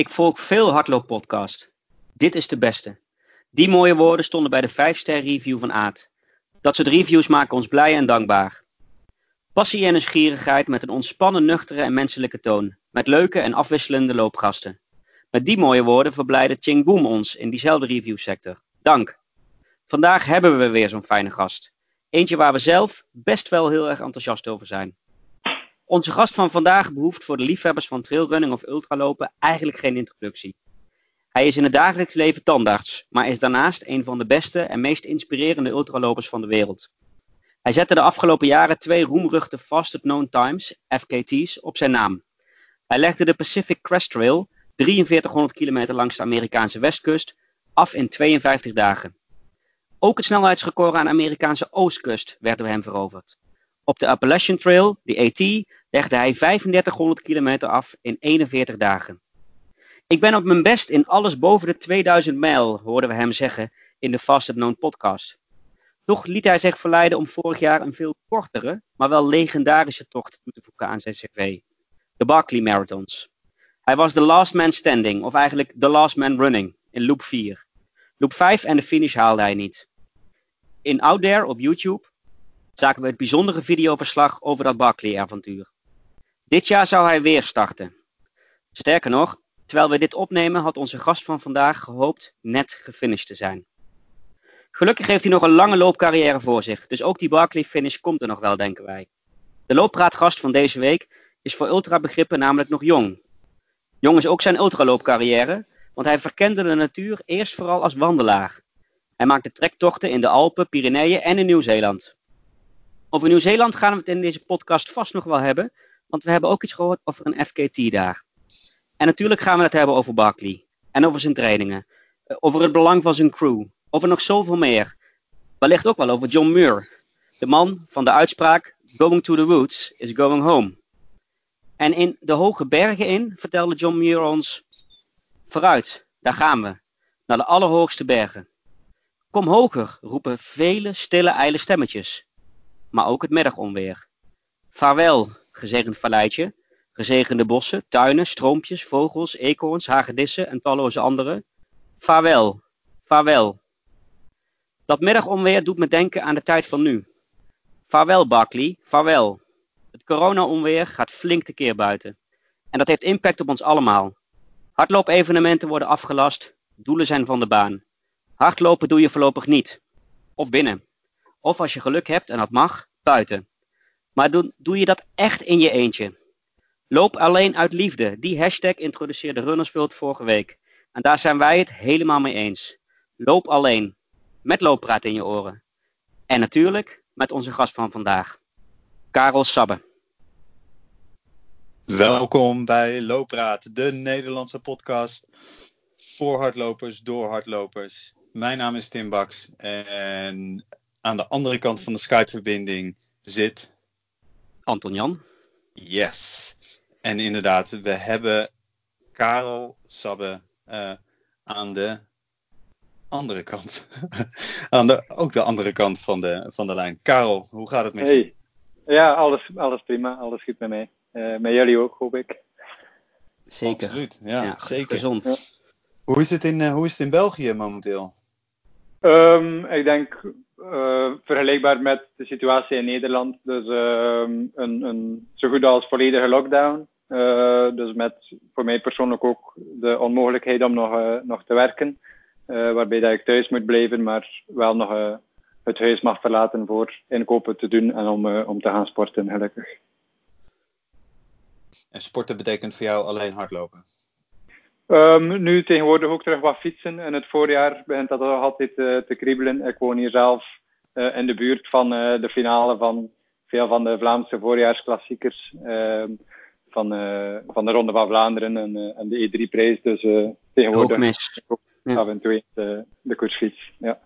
Ik volg veel hardlooppodcast. Dit is de beste. Die mooie woorden stonden bij de 5-ster review van Aad. Dat soort reviews maken ons blij en dankbaar. Passie en nieuwsgierigheid met een ontspannen, nuchtere en menselijke toon. Met leuke en afwisselende loopgasten. Met die mooie woorden verblijden Ching Boom ons in diezelfde reviewsector. Dank. Vandaag hebben we weer zo'n fijne gast. Eentje waar we zelf best wel heel erg enthousiast over zijn. Onze gast van vandaag behoeft voor de liefhebbers van trailrunning of ultralopen eigenlijk geen introductie. Hij is in het dagelijks leven tandarts, maar is daarnaast een van de beste en meest inspirerende ultralopers van de wereld. Hij zette de afgelopen jaren twee roemruchte Fastest Known Times, FKT's, op zijn naam. Hij legde de Pacific Crest Trail, 4300 kilometer langs de Amerikaanse westkust, af in 52 dagen. Ook het snelheidsrecord aan de Amerikaanse oostkust werd door hem veroverd. Op de Appalachian Trail, de AT, legde hij 3500 kilometer af in 41 dagen. Ik ben op mijn best in alles boven de 2000 mijl, hoorden we hem zeggen in de Fastest Known podcast. Toch liet hij zich verleiden om vorig jaar een veel kortere, maar wel legendarische tocht toe te voegen aan zijn cv. De Barkley Marathons. Hij was de last man standing, of eigenlijk de last man running, in loop 4. Loop 5 en de finish haalde hij niet. In Out There op YouTube zagen we het bijzondere videoverslag over dat Barkley-avontuur. Dit jaar zou hij weer starten. Sterker nog, terwijl we dit opnemen had onze gast van vandaag gehoopt net gefinished te zijn. Gelukkig heeft hij nog een lange loopcarrière voor zich, dus ook die Barkley-finish komt er nog wel, denken wij. De looppraatgast van deze week is voor ultrabegrippen namelijk nog jong. Jong is ook zijn ultraloopcarrière, want hij verkende de natuur eerst vooral als wandelaar. Hij maakte trektochten in de Alpen, Pyreneeën en in Nieuw-Zeeland. Over Nieuw-Zeeland gaan we het in deze podcast vast nog wel hebben, want we hebben ook iets gehoord over een FKT daar. En natuurlijk gaan we het hebben over Barkley en over zijn trainingen, eh, over het belang van zijn crew, over nog zoveel meer. Wellicht ook wel over John Muir, de man van de uitspraak Going to the roots is going home. En in de hoge bergen in vertelde John Muir ons: Vooruit, daar gaan we, naar de allerhoogste bergen. Kom hoger, roepen vele stille ijle stemmetjes maar ook het middagonweer. Vaarwel, gezegend valleitje, gezegende bossen, tuinen, stroompjes, vogels, eekhoorns, hagedissen en talloze andere. Vaarwel, vaarwel. Dat middagonweer doet me denken aan de tijd van nu. Vaarwel, Barkley, vaarwel. Het corona-onweer gaat flink tekeer buiten. En dat heeft impact op ons allemaal. Hardloopevenementen worden afgelast, doelen zijn van de baan. Hardlopen doe je voorlopig niet. Of binnen. Of als je geluk hebt en dat mag, buiten. Maar doe, doe je dat echt in je eentje? Loop alleen uit liefde. Die hashtag introduceerde Runnersworld vorige week. En daar zijn wij het helemaal mee eens. Loop alleen. Met looppraat in je oren. En natuurlijk met onze gast van vandaag. Karel Sabbe. Welkom bij Loopraad, de Nederlandse podcast voor hardlopers, door hardlopers. Mijn naam is Tim Baks en aan de andere kant van de Skype-verbinding zit. Anton Jan. Yes. En inderdaad, we hebben Karel Sabbe uh, aan de andere kant. aan de, ook de andere kant van de, van de lijn. Karel, hoe gaat het met hey. je? Ja, alles, alles prima. Alles goed met mij. Uh, met jullie ook, hoop ik. Zeker. Absoluut, ja, ja zeker. Gezond. Ja. Hoe, is het in, uh, hoe is het in België momenteel? Um, ik denk uh, vergelijkbaar met de situatie in Nederland. Dus uh, een, een, zo goed als volledige lockdown. Uh, dus met voor mij persoonlijk ook de onmogelijkheid om nog, nog te werken. waarbij dat ik thuis moet blijven, maar wel nog het huis mag verlaten voor inkopen te doen en om, om te gaan sporten, gelukkig. En sporten betekent voor jou alleen hardlopen? Um, nu tegenwoordig ook terug wat fietsen. In het voorjaar begint dat nog altijd uh, te kriebelen. Ik woon hier zelf uh, in de buurt van uh, de finale van veel van de Vlaamse voorjaarsklassiekers. Ehm, van, van de Ronde van Vlaanderen en, en de E3-prijs. Dus tegenwoordig ook mis. Ja. af en toe de, de koersfiets. Ja.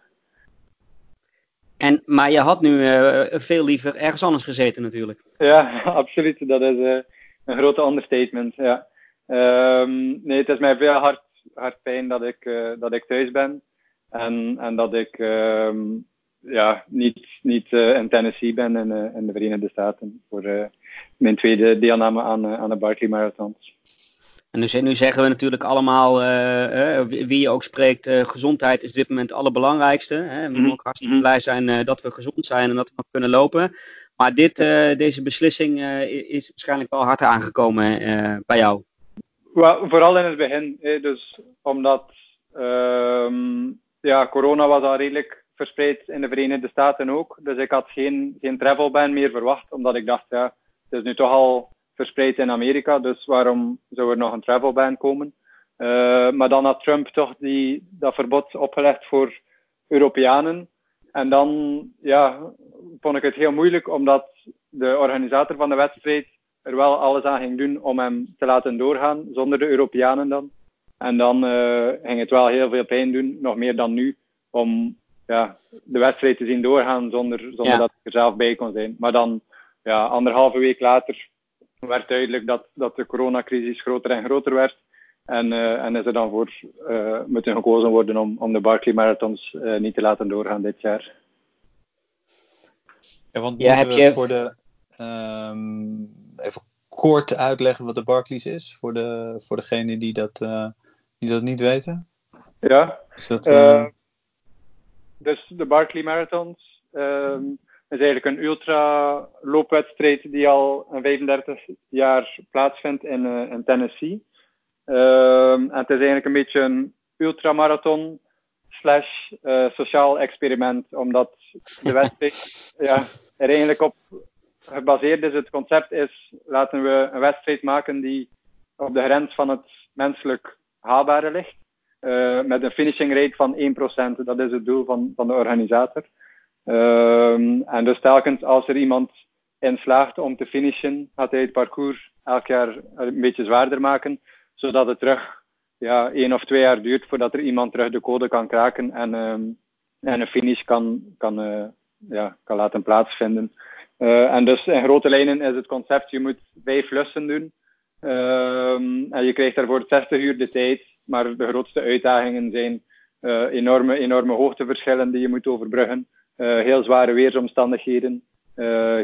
En, maar je had nu veel liever ergens anders gezeten natuurlijk. Ja, absoluut. Dat is een grote understatement. Ja. Um, nee, het is mij veel hard, hard pijn dat ik, uh, dat ik thuis ben. En, en dat ik um, ja, niet, niet uh, in Tennessee ben in, uh, in de Verenigde Staten voor mijn tweede deelname aan, aan de Barkley Marathons. En nu, nu zeggen we natuurlijk allemaal, wie je ook spreekt, gezondheid is op dit moment het allerbelangrijkste. Hè? We mogen ook hartstikke blij zijn dat we gezond zijn en dat we nog kunnen lopen. Maar dit, deze beslissing is waarschijnlijk wel hard aangekomen bij jou. Vooral in het begin. Dus omdat ehm, ja, corona was al redelijk verspreid in de Verenigde Staten ook. Dus ik had geen, geen travelban meer verwacht, omdat ik dacht, ja, het is nu toch al verspreid in Amerika, dus waarom zou er nog een travelban komen? Uh, maar dan had Trump toch die, dat verbod opgelegd voor Europeanen. En dan ja, vond ik het heel moeilijk, omdat de organisator van de wedstrijd er wel alles aan ging doen om hem te laten doorgaan, zonder de Europeanen dan. En dan uh, ging het wel heel veel pijn doen, nog meer dan nu, om ja, de wedstrijd te zien doorgaan zonder, zonder dat ik er zelf bij kon zijn. Maar dan, ja, anderhalve week later, werd duidelijk dat, dat de coronacrisis groter en groter werd. En, uh, en is er dan voor uh, moeten gekozen worden om, om de Barclay Marathons uh, niet te laten doorgaan dit jaar. Ja, want ja, moeten we je... voor de um, even kort uitleggen wat de Barclays is voor, de, voor degenen die dat, die dat niet weten? Ja. Is dat, uh, dus de Barclay Marathons um, is eigenlijk een ultra loopwedstrijd die al 35 jaar plaatsvindt in, uh, in Tennessee. Um, en het is eigenlijk een beetje een ultramarathon slash uh, sociaal experiment, omdat de wedstrijd ja, er eigenlijk op gebaseerd is. Het concept is, laten we een wedstrijd maken die op de grens van het menselijk haalbare ligt. Uh, met een finishing rate van 1%. Dat is het doel van, van de organisator. Um, en dus telkens als er iemand in slaagt om te finishen, gaat hij het parcours elk jaar een beetje zwaarder maken, zodat het terug ja, één of twee jaar duurt voordat er iemand terug de code kan kraken en, um, en een finish kan, kan, uh, ja, kan laten plaatsvinden. Uh, en dus in grote lijnen is het concept, je moet vijf lussen doen. Um, en je krijgt daarvoor 60 uur de tijd maar de grootste uitdagingen zijn uh, enorme, enorme hoogteverschillen die je moet overbruggen. Uh, heel zware weersomstandigheden.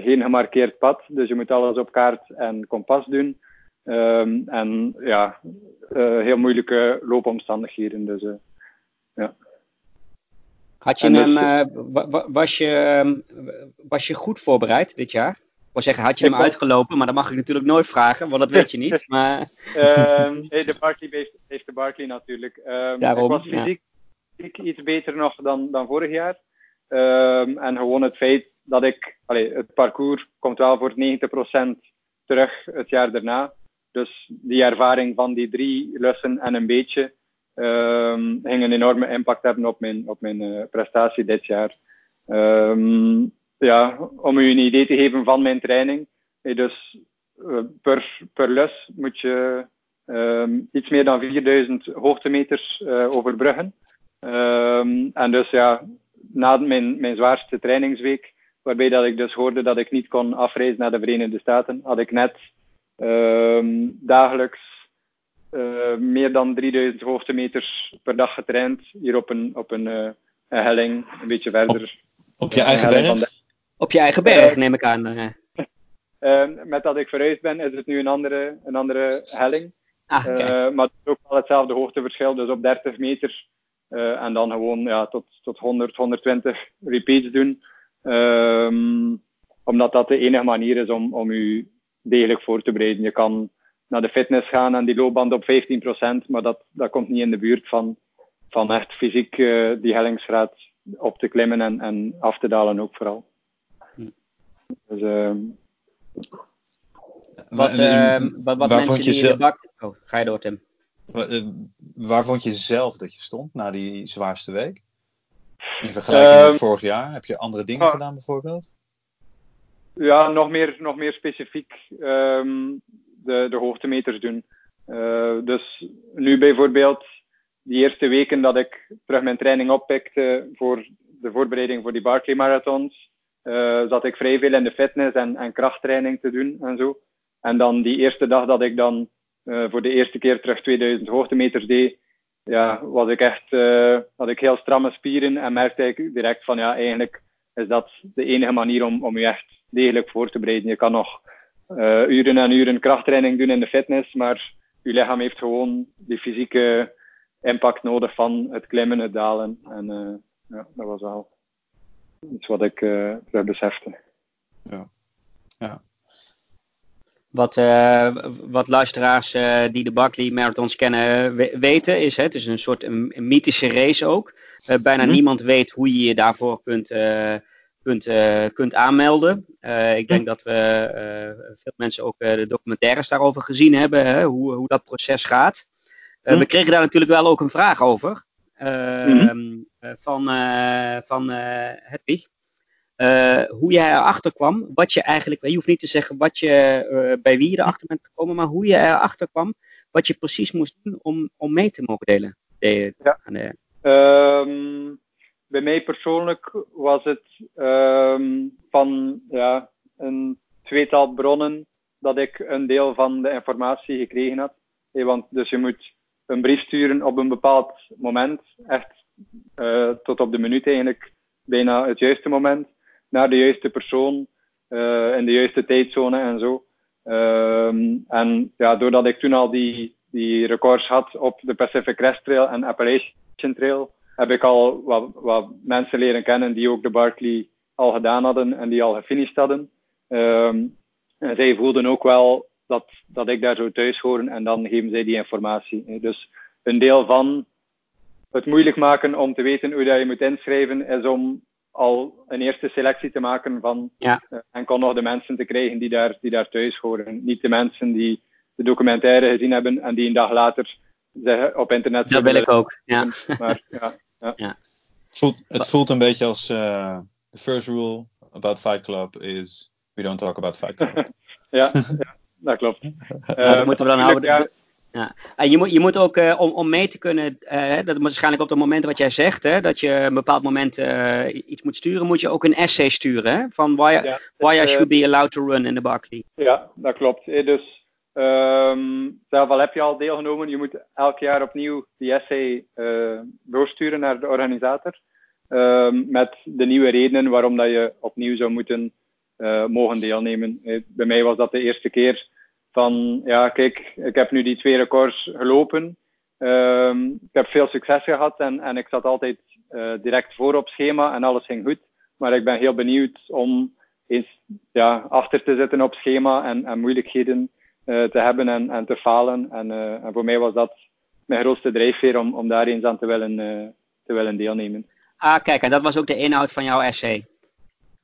Geen gemarkeerd pad, dus je moet alles op kaart en kompas doen. Um, en ja, heel moeilijke loopomstandigheden. Dus, ja. Had je hem, was, je, ehm, was je goed voorbereid dit jaar? Ik wil zeggen, had je hem uitgelopen, maar dat mag ik natuurlijk nooit vragen, want dat weet je niet. Maar... um, de Barkley heeft, heeft, de Barkley natuurlijk. Um, Daarom, ik was fysiek, ja. iets beter nog dan, dan vorig jaar. Um, en gewoon het feit dat ik, allee, het parcours komt wel voor 90% terug het jaar daarna. Dus die ervaring van die drie lussen en een beetje um, ging een enorme impact hebben op mijn, op mijn uh, prestatie dit jaar. Um, ja, om u een idee te geven van mijn training. Dus uh, per, per les moet je um, iets meer dan 4000 hoogtemeters overbruggen. En dus ja, na mijn, mijn zwaarste trainingsweek, waarbij dat ik dus hoorde dat ik niet kon afreizen naar de Verenigde Staten, had ik net dagelijks uh, meer dan 3000 hoogtemeters per dag getraind. Hier op een, op een, een helling, een beetje verder. Op, op je eigen berg? Op je eigen berg, neem ik aan. Uh, met dat ik verhuisd ben, is het nu een andere, een andere helling. Ah, uh, maar het is ook wel hetzelfde hoogteverschil, dus op 30 meter. Uh, en dan gewoon ja, tot, tot 100, 120 repeats doen. Um, omdat dat de enige manier is om, om je degelijk voor te bereiden. Je kan naar de fitness gaan en die loopband op 15%, maar dat, dat komt niet in de buurt van, van echt fysiek die hellingsgraad op te klimmen en, en af te dalen ook vooral. Dus, uh, wat, uh, wat, wat mensen vond je zelf... bak... Oh, ga je door, Tim. Waar, uh, waar vond je zelf dat je stond na die zwaarste week? In vergelijking met ehm, vorig jaar. Heb je andere dingen oh. gedaan bijvoorbeeld? Ja, nog meer, nog meer specifiek um, de, de hoogtemeters doen. Uh, dus nu bijvoorbeeld, die eerste weken dat ik terug mijn training oppikte voor de voorbereiding voor die Barclay Marathons, uh, zat ik vrij veel in de fitness en, en krachttraining te doen en zo. En dan die eerste dag dat ik dan uh, voor de eerste keer terug 2000 hoogtemeters deed, ja, was ik echt, had ik heel stramme spieren en merkte ik direct van ja, eigenlijk is dat de enige manier om, om je echt degelijk voor te bereiden. Je kan nog uren en uren krachttraining doen in de fitness, maar je lichaam heeft gewoon die fysieke impact nodig van het klimmen, het dalen. En uh, ja, dat was wel iets wat ik uh, terug besefte. Ja. ja. Wat, uh, wat luisteraars uh, die de Barkley Marathons kennen weten is, hè, het is een soort een, een mythische race ook. Uh, bijna mm. niemand weet hoe je je daarvoor kunt, kunt, kunt aanmelden. ik denk dat we veel mensen ook de documentaires daarover gezien hebben, hè, hoe, hoe dat proces gaat. Mm. We kregen daar natuurlijk wel ook een vraag over -hmm. van, van Hedwig. Uh, hoe jij erachter kwam, wat je eigenlijk, je hoeft niet te zeggen wat je, uh, bij wie je erachter bent gekomen, maar hoe je erachter kwam, wat je precies moest doen om, om mee te mogen delen. De, ja. De... Um, bij mij persoonlijk was het um, van ja, een tweetal bronnen dat ik een deel van de informatie gekregen had. Want dus je moet een brief sturen op een bepaald moment, echt uh, tot op de minuut eigenlijk, bijna het juiste moment naar de juiste persoon uh, in de juiste tijdzone en zo. Um, en ja, doordat ik toen al die, die records had op de Pacific Crest Trail en Appalachian Trail, heb ik al wat, wat mensen leren kennen die ook de Barkley al gedaan hadden en die al gefinished hadden. Um, en zij voelden ook wel dat, dat ik daar zou thuis horen en dan geven zij die informatie. Dus een deel van het moeilijk maken om te weten hoe dat je moet inschrijven is om al een eerste selectie te maken van ja. uh, enkel nog de mensen te krijgen die daar, die daar thuis horen. Niet de mensen die de documentaire gezien hebben en die een dag later zeggen op internet... Dat wil ik ook, ja. Maar, ja, ja. ja. Het, voelt, het voelt een beetje als uh, the first rule about Fight Club is we don't talk about Fight Club. ja, ja, dat klopt. Uh, dat moeten we dan houden. Ja. En je moet, je moet ook, uh, om, om mee te kunnen, uh, dat waarschijnlijk op het moment wat jij zegt, hè, dat je een bepaald moment uh, iets moet sturen, moet je ook een essay sturen, hè, van why, ja, dus, why I should be allowed to run in the Barclay. Ja, dat klopt. Dus um, zelf al heb je al deelgenomen, je moet elk jaar opnieuw die essay doorsturen naar de organisator, um, met de nieuwe redenen waarom dat je opnieuw zou moeten mogen deelnemen. Bij mij was dat de eerste keer van ja, kijk, ik heb nu die twee records gelopen. Um, ik heb veel succes gehad en, en ik zat altijd direct voor op schema en alles ging goed. Maar ik ben heel benieuwd om eens ja, achter te zitten op schema en, en moeilijkheden te hebben en, en te falen. En, uh, en, voor mij was dat mijn grootste drijfveer om, om daar eens aan te willen, te willen deelnemen. Ah, kijk, en dat was ook de inhoud van jouw essay.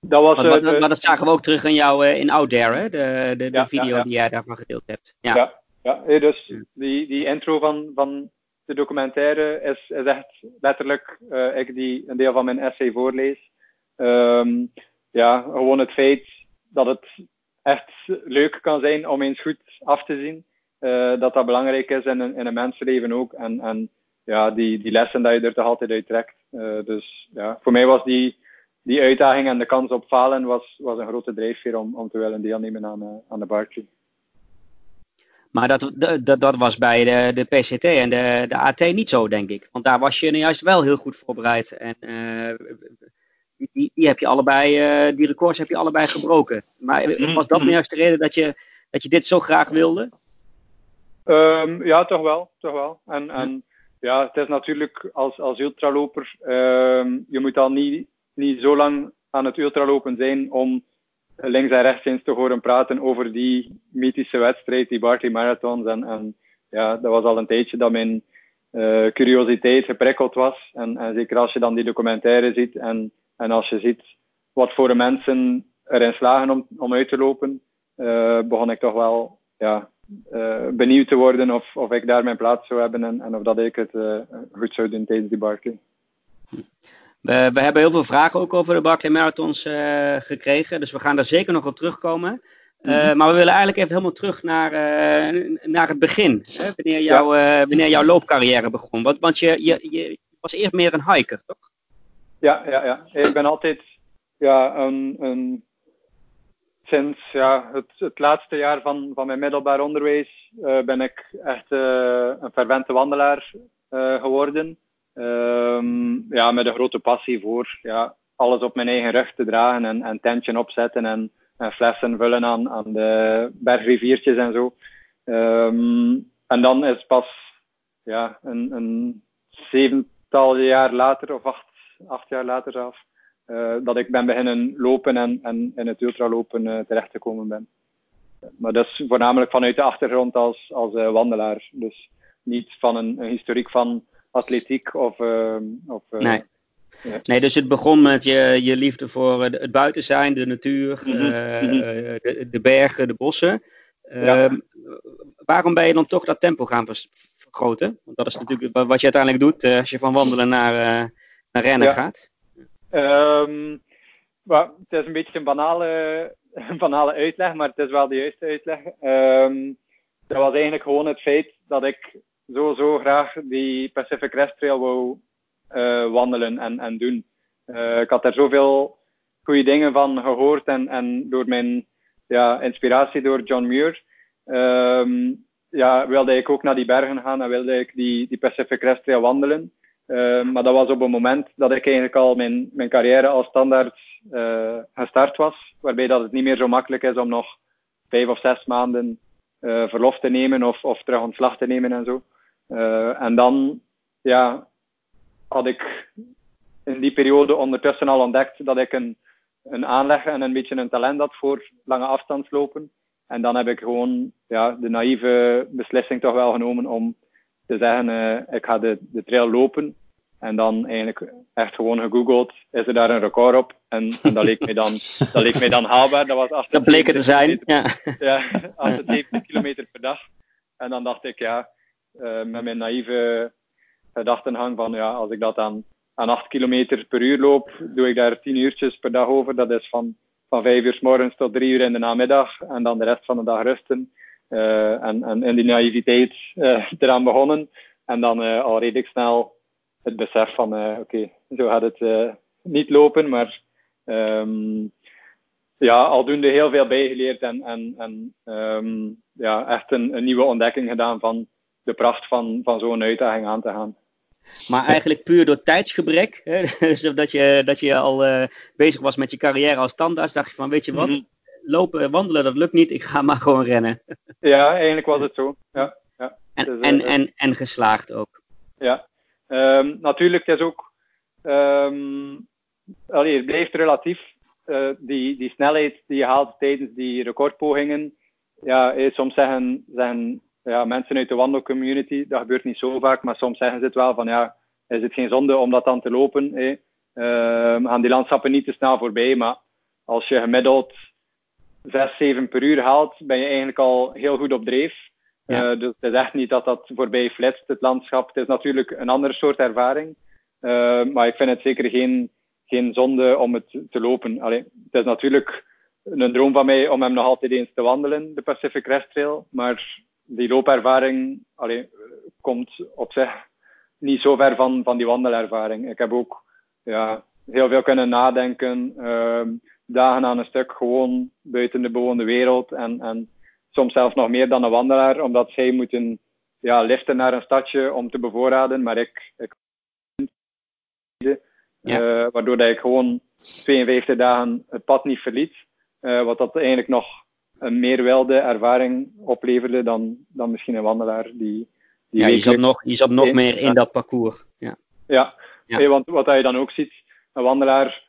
Dat was, maar, maar, dat zagen we ook terug in jouw in Out There, hè? De, de, de ja, video ja, ja. die jij daarvan gedeeld hebt. Ja, ja, ja. dus die, die intro van, van de documentaire is, is echt letterlijk uh, ik die een deel van mijn essay voorlees. Um, ja, gewoon het feit dat het echt leuk kan zijn om eens goed af te zien. dat dat belangrijk is in een, in een mensenleven ook. En, en ja, die, die lessen dat je er toch altijd uit trekt. dus ja, voor mij was die die uitdaging en de kans op falen was, was een grote drijfveer om, om te willen deelnemen aan, uh, aan de Barclay. Maar dat, dat, dat was bij de, de PCT en de, de AT niet zo, denk ik. Want daar was je juist wel heel goed voorbereid. En die, die, heb je allebei, uh, die records heb je allebei gebroken. Maar mhm. was dat nou juist de reden dat je, dat je dit zo graag wilde? Um, ja, toch wel. Toch wel. En, en ja, het is natuurlijk als, als ultraloper, um, je moet al niet niet zo lang aan het ultralopen zijn om links en rechts eens te horen praten over die mythische wedstrijd, die Barkley Marathons. En, en ja, dat was al een tijdje dat mijn uh, curiositeit geprikkeld was. En, en, zeker als je dan die documentaire ziet en, en als je ziet wat voor mensen erin slagen om, om uit te lopen, uh, begon ik toch wel ja, uh, benieuwd te worden of, of ik daar mijn plaats zou hebben en, en of dat ik het goed zou doen tijdens die Barkley. We, we, hebben heel veel vragen ook over de Barclay Marathons gekregen, dus we gaan daar zeker nog op terugkomen. -hmm. Maar we willen eigenlijk even helemaal terug naar, naar het begin, hè? Wanneer, jou, ja. wanneer jouw loopcarrière begon. Want, want je, je, je, was eerst meer een hiker, toch? Ja, ja, ja. ik ben altijd ja, een, een, sinds ja, het, het laatste jaar van, van mijn middelbaar onderwijs ben ik echt een fervente wandelaar geworden. Um, ja, met een grote passie voor ja, alles op mijn eigen rug te dragen en, en tentje opzetten en, en, flessen vullen aan, aan de bergriviertjes en zo. Um, en dan is pas ja, een, een zevental jaar later, of acht, acht jaar later zelfs, uh, dat ik ben beginnen lopen en, en in het ultralopen uh, terechtgekomen ben. Maar dat is voornamelijk vanuit de achtergrond als, als uh, wandelaar. Dus niet van een, een historiek van atletiek of. of nee. Ja. Nee, dus het begon met je, je liefde voor het buiten zijn, de natuur, mm -hmm. de, de, bergen, de bossen. Ja. Ehm, waarom ben je dan toch dat tempo gaan vergroten? Want dat is natuurlijk wat je uiteindelijk doet als je van wandelen naar, naar rennen ja. gaat. Um, well, het is een beetje een banale, een banale uitleg, maar het is wel de juiste uitleg. Um, dat was eigenlijk gewoon het feit dat ik zo, zo graag die Pacific Crest Trail wou uh, wandelen en, en doen. Uh, ik had er zoveel goede dingen van gehoord en, en door mijn ja, inspiratie door John Muir um, ja, wilde ik ook naar die bergen gaan en wilde ik die, die Pacific Crest Trail wandelen. Uh, maar dat was op een moment dat ik eigenlijk al mijn, mijn carrière als standaard uh, gestart was. Waarbij dat het niet meer zo makkelijk is om nog vijf of zes maanden uh, verlof te nemen of, of terug ontslag te nemen en zo. en dan ja, had ik in die periode ondertussen al ontdekt dat ik een, een aanleg en een beetje een talent had voor lange afstandslopen. En dan heb ik gewoon ja, de naïeve beslissing toch wel genomen om te zeggen, uh, ik ga de, de trail lopen. En dan eigenlijk echt gewoon gegoogeld, is er daar een record op? En, en dat, leek mij dan, dat leek mij dan haalbaar. Dat, was dat bleek het te zijn, ja. Ja, 78 kilometer per dag. En dan dacht ik, ja, uh, met mijn naïeve gedachtenhang van, ja, als ik dat aan, aan 8 kilometer per uur loop, doe ik daar 10 uurtjes per dag over. Dat is van, van 5 uur s morgens tot 3 uur in de namiddag. En dan de rest van de dag rusten. Uh, en, en in die naïviteit uh, eraan begonnen. En dan uh, al redelijk snel het besef van, oké, okay, zo gaat het niet lopen. Maar um, ja, aldoende heel veel bijgeleerd en, en, en um, ja, echt een, een, nieuwe ontdekking gedaan van de pracht van, van zo'n uitdaging aan te gaan. Maar eigenlijk puur door tijdsgebrek. Hè? dus dat je, dat je al bezig was met je carrière als tandarts, dacht je van, weet je wat, mm -hmm lopen, wandelen, dat lukt niet. Ik ga maar gewoon rennen. ja, eigenlijk was het zo. Ja, ja. En, dus, en, uh, en, en geslaagd ook. Ja, um, natuurlijk is ook. Um, allee, het blijft relatief. Uh, die, die snelheid die je haalt tijdens die recordpogingen. Ja, eh, soms zeggen, zeggen ja, mensen uit de wandelcommunity, dat gebeurt niet zo vaak, maar soms zeggen ze het wel van ja, is het geen zonde om dat dan te lopen? Eh? Uh, gaan die landschappen niet te snel voorbij, maar als je gemiddeld 6, 7 per uur haalt, ben je eigenlijk al heel goed op dreef. Ja. Uh, dus het is echt niet dat dat voorbij flitst, het landschap. Het is natuurlijk een andere soort ervaring. Uh, maar ik vind het zeker geen, geen zonde om het te lopen. Allee, het is natuurlijk een droom van mij om hem nog altijd eens te wandelen, de Pacific Crest Trail. Maar die loopervaring allee, komt op zich niet zo ver van, van die wandelervaring. Ik heb ook ja, heel veel kunnen nadenken. Uh, dagen aan een stuk gewoon buiten de bewoonde wereld. En, en soms zelfs nog meer dan een wandelaar, omdat zij moeten ja, liften naar een stadje om te bevoorraden. Maar ik, ik ja. uh, waardoor dat ik gewoon 52 dagen het pad niet verliet. Uh, wat dat eigenlijk nog een meer wilde ervaring opleverde dan, dan misschien een wandelaar die. die ja, je zat nog, je zat nog meer in dat parcours. Ja, ja. ja. Hey, want wat je dan ook ziet, een wandelaar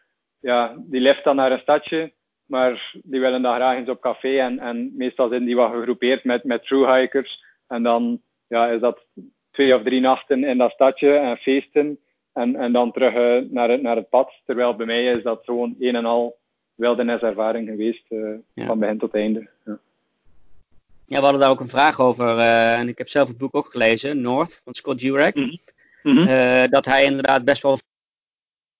ja, die lift dan naar een stadje, maar die willen dan graag eens op café. En, en meestal zijn die wat gegroepeerd met, met thru-hikers. En dan ja, is dat twee of drie nachten in dat stadje en feesten. En, en dan terug uh, naar, het, naar het pad. Terwijl bij mij is dat gewoon een en al wilderniservaring geweest, uh, ja. van begin tot einde. Ja. Ja, we hadden daar ook een vraag over. Uh, en ik heb zelf het boek ook gelezen, North, van Scott Jurek. Mm -hmm. dat hij inderdaad best wel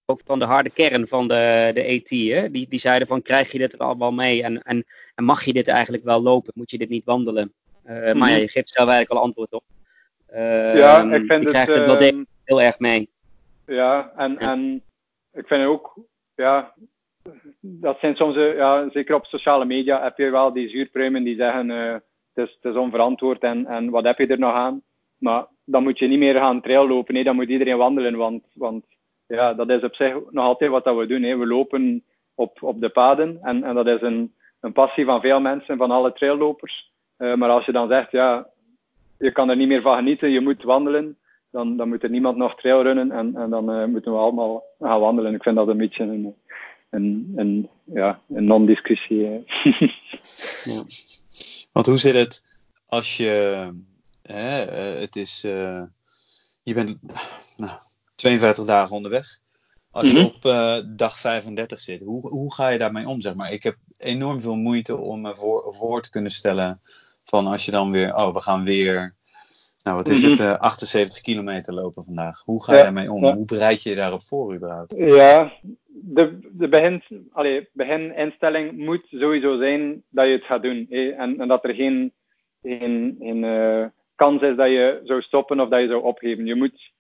ook van de harde kern van de, de AT. Hè? Die, die zeiden van, krijg je dit er allemaal mee? En, en, en mag je dit eigenlijk wel lopen? Moet je dit niet wandelen? Uh, mm -hmm. Maar ja, je geeft zelf eigenlijk al antwoord op. Uh, ja, ik vind je krijgt het, het wel uh, heel erg mee. Ja, en, ja. en ik vind ook, ja, dat zijn soms, ja, zeker op sociale media heb je wel die zuurpruimen die zeggen, het, is, het is onverantwoord en, en wat heb je er nog aan? Maar dan moet je niet meer gaan trail lopen, nee, dan moet iedereen wandelen, want, want ja, dat is op zich nog altijd wat dat we doen. Hè. We lopen op, op de paden en, en dat is een, een passie van veel mensen, van alle traillopers. Uh, maar als je dan zegt, ja, je kan er niet meer van genieten, je moet wandelen. Dan, dan moet er niemand nog trailrunnen en, en dan uh, moeten we allemaal gaan wandelen. Ik vind dat een beetje een, een, een, ja, een non-discussie. ja. Want hoe zit het als je, hè, uh, het is, je bent nou, 52 dagen onderweg. Als je mm -hmm. op uh, dag 35 zit, hoe, hoe ga je daarmee om? Zeg maar? Ik heb enorm veel moeite om me voor, voor te kunnen stellen van als je dan weer, oh, we gaan weer, nou wat is mm -hmm. het, uh, 78 kilometer lopen vandaag. Hoe ga je ja, daarmee om? Ja. Hoe bereid je je daarop voor überhaupt? Ja, de, de begin, allee, begininstelling moet sowieso zijn dat je het gaat doen. Eh? En, en dat er geen, geen, geen uh, kans is dat je zou stoppen of dat je zou opgeven. Je moet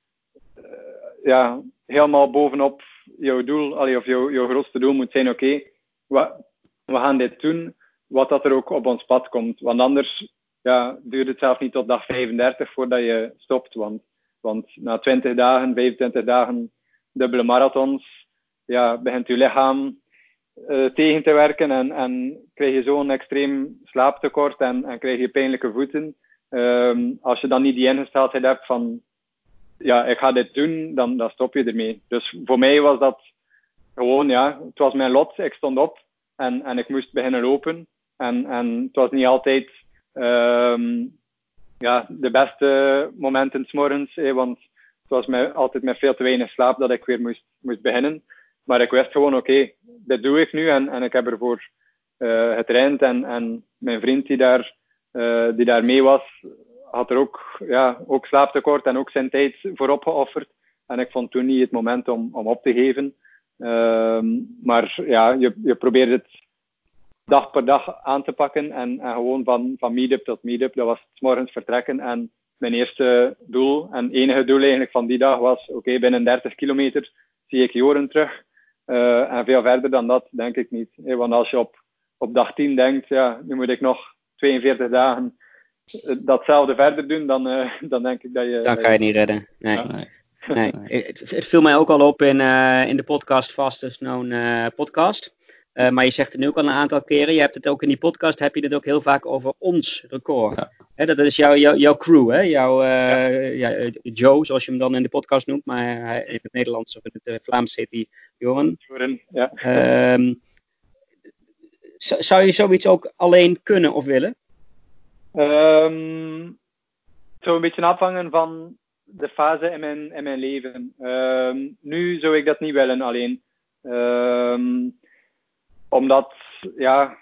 ja, helemaal bovenop jouw doel, of jouw, jouw grootste doel moet zijn, oké, we, gaan dit doen, wat dat er ook op ons pad komt. Want anders ja, duurt het zelf niet tot dag 35 voordat je stopt. Want, want na 20 dagen, 25 dagen dubbele marathons, ja, begint je lichaam uh, tegen te werken en, en krijg je zo'n extreem slaaptekort en, en krijg je pijnlijke voeten. Um, als je dan niet die ingesteldheid hebt van ja, ik ga dit doen, dan, dan stop je ermee. Dus voor mij was dat gewoon, ja, het was mijn lot. Ik stond op en, en ik moest beginnen lopen. En, en het was niet altijd um, ja, de beste momenten s'morgens, eh, want het was mij, altijd met veel te weinig slaap dat ik weer moest, moest beginnen. Maar ik wist gewoon, oké, okay, dit doe ik nu en, en ik heb ervoor uh, getraind. En, en mijn vriend die daar, uh, die daar mee was, had er ook, ja, ook slaaptekort en ook zijn tijd voor opgeofferd. En ik vond toen niet het moment om, om op te geven. Um, maar ja, je, je probeert het dag per dag aan te pakken en, en gewoon van, van meetup tot meetup. Dat was s morgens vertrekken en mijn eerste doel en enige doel eigenlijk van die dag was, oké, binnen 30 kilometer zie ik Joren terug. Uh, en veel verder dan dat denk ik niet. Want als je op, op dag 10 denkt, ja, nu moet ik nog 42 dagen datzelfde verder doen, dan, uh, dan denk ik dat je... Dan ga je niet redden. Nee. Ja. nee. nee. Het, het, viel mij ook al op in, uh, in de podcast Fastest Known uh, podcast. Uh, maar je zegt het nu ook al een aantal keren. Je hebt het ook in die podcast, heb je het ook heel vaak over ons record. Ja. Hè, dat is jouw, jouw, jouw crew, hè? Jouw, uh, ja. ja. Joe, zoals je hem dan in de podcast noemt. Maar in het Nederlands of in het Vlaams heet hij Joren. Joren, ja. Um, zou je zoiets ook alleen kunnen of willen? Um, het zou een beetje afhangen van de fase in mijn, in mijn leven. Um, nu zou ik dat niet willen alleen. Um, omdat, ja,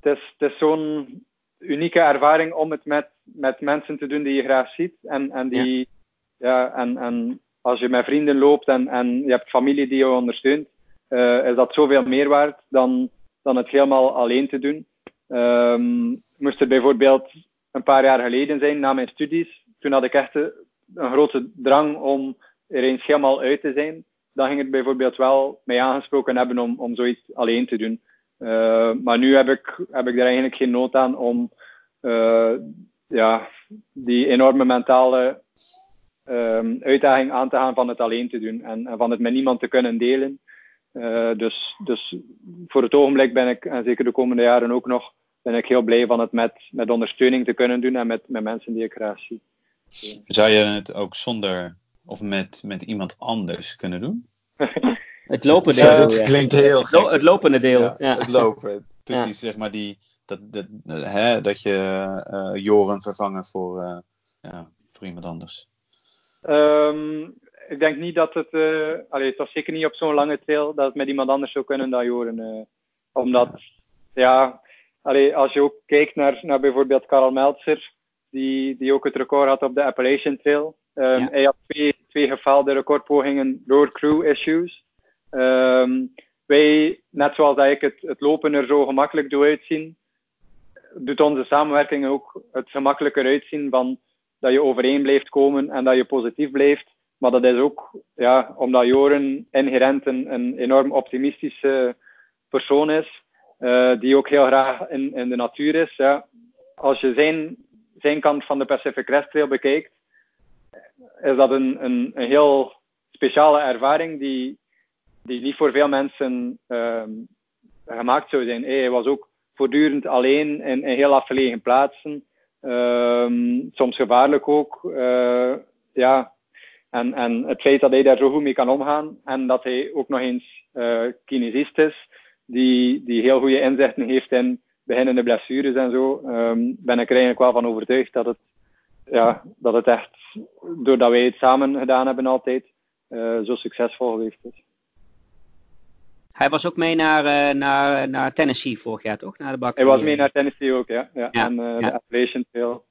het is, het is zo'n unieke ervaring om het met, met mensen te doen die je graag ziet. En, en, die, ja. ja en, en als je met vrienden loopt en, en je hebt familie die je ondersteunt, uh, is dat zoveel meer waard dan, dan het helemaal alleen te doen. Um, moest er bijvoorbeeld een paar jaar geleden zijn, na mijn studies. Toen had ik echt een grote drang om er eens helemaal uit te zijn. Dan ging het bijvoorbeeld wel mij aangesproken hebben om, om zoiets alleen te doen. Uh, maar nu heb ik, heb ik er eigenlijk geen nood aan om uh, ja, die enorme mentale um, uitdaging aan te gaan van het alleen te doen en, en van het met niemand te kunnen delen. Uh, dus, dus voor het ogenblik ben ik, en zeker de komende jaren ook nog, ben ik heel blij van het met, met ondersteuning te kunnen doen en met, met mensen die ik graag zie. Zou je het ook zonder of met, met iemand anders kunnen doen? het lopende deel. Het klinkt heel gek. Het lopende deel. Ja, ja. Het lopen. Precies, zeg maar die, dat, dat, hè, dat je uh, Joren vervangen voor, uh, ja, voor iemand anders. Um, ik denk niet dat het, uh, allee, het was zeker niet op zo'n lange trail dat het met iemand anders zou kunnen dan Joren. omdat, ja, allee, als je ook kijkt naar, naar bijvoorbeeld Karel Meltzer, die, die ook het record had op de Appalachian Trail. Um, ja. Hij had twee, twee gefaalde recordpogingen door crew issues. Um, wij, net zoals dat ik het, het lopen er zo gemakkelijk doe uitzien, doet onze samenwerking ook het gemakkelijker uitzien van dat je overeen blijft komen en dat je positief blijft. Maar dat is ook ja, omdat Joren inherent een, enorm optimistische persoon is. Uh, die ook heel graag in, in de natuur is. Ja. Als je zijn, zijn kant van de Pacific Crest Trail bekijkt, is dat een, een, een heel speciale ervaring die, die niet voor veel mensen um, gemaakt zou zijn. Hij was ook voortdurend alleen in, in heel afgelegen plaatsen. Ehm, soms gevaarlijk ook. ja. En, en het feit dat hij daar zo goed mee kan omgaan en dat hij ook nog eens kinesist is, die, die heel goede inzichten heeft in beginnende blessures en zo, um, ben ik er eigenlijk wel van overtuigd dat het, ja, dat het echt, doordat wij het samen gedaan hebben altijd, uh, zo succesvol geweest is. Hij was ook mee naar, uh, naar, naar Tennessee vorig jaar, toch? Naar de Hij was mee naar Tennessee ook, ja. ja. ja en uh, ja. de Appalachian Trail.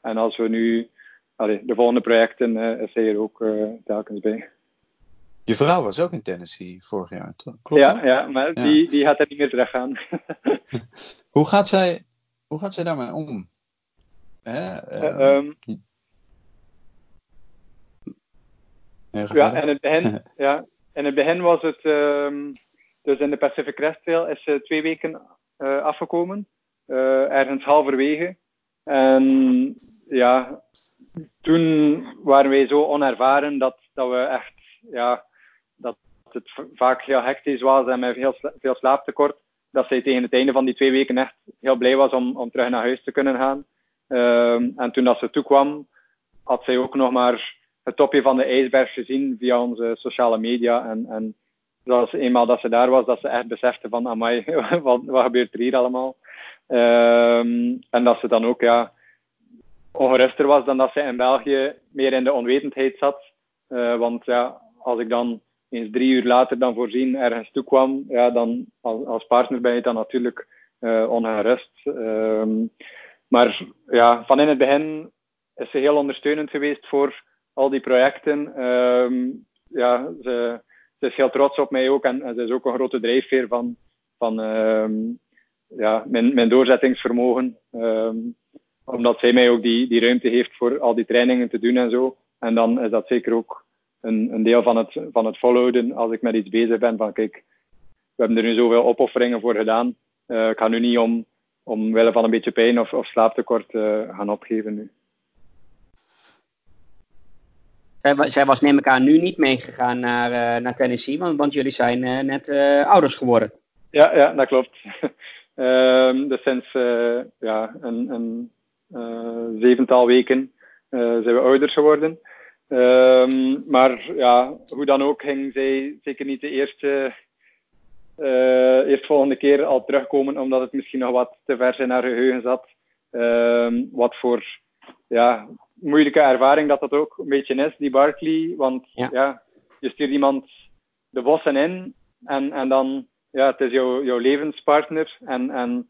en als we nu, allee, de volgende projecten, is hij er ook telkens bij. Je vrouw was ook in Tennessee vorig jaar, klopt Ja, ja maar Die, die gaat er niet meer terug gaan. hoe, gaat zij, hoe gaat zij daarmee om? Hè? Uh, um, ja, in het begin, ja, in het begin was het, um, dus in de Pacific Crest Trail is ze twee weken uh, afgekomen, uh, ergens halverwege. En ja, toen waren wij zo onervaren dat, dat we echt, ja, dat het vaak heel hectisch was en met veel slaaptekort, dat zij tegen het einde van die twee weken echt heel blij was om, om terug naar huis te kunnen gaan. Um, en toen dat ze toekwam, had zij ook nog maar het topje van de ijsberg gezien via onze sociale media. En, en zoals eenmaal dat ze daar was, dat ze echt besefte van, amai, wat, wat gebeurt er hier allemaal? Um, en dat ze dan ook ja, ongeruster was dan dat ze in België meer in de onwetendheid zat. Uh, want ja, als ik dan eens drie uur later dan voorzien ergens toe kwam, ja, dan als, als partner ben je dan natuurlijk uh, ongerust. Um, maar ja, van in het begin is ze heel ondersteunend geweest voor al die projecten. Um, ja, ze, ze, is heel trots op mij ook en, ze is ook een grote drijfveer van, van um, ja, mijn, mijn doorzettingsvermogen. Omdat zij mij ook die, die ruimte heeft voor al die trainingen te doen en zo. En dan is dat zeker ook een, een deel van het, van het volhouden als ik met iets bezig ben. Van kijk, we hebben er nu zoveel opofferingen voor gedaan. Uh, ik ga nu niet om, omwille van een beetje pijn of, of slaaptekort uh, gaan opgeven nu. Zij, was neem ik aan nu niet meegegaan naar, uh, naar Tennessee, want, want jullie zijn net ouders geworden. Ja, ja dat klopt. Ehm, dus sinds ja, een, een zevental weken zijn we ouders geworden. Um, maar ja, hoe dan ook ging zij zeker niet de eerste, uh, eerstvolgende keer al terugkomen, omdat het misschien nog wat te ver in haar geheugen zat. Um, wat voor ja, moeilijke ervaring dat dat ook een beetje is, die Barkley. Want ja, ja je stuurt iemand de bossen in en, en dan, ja, het is jouw, jouw levenspartner. En, en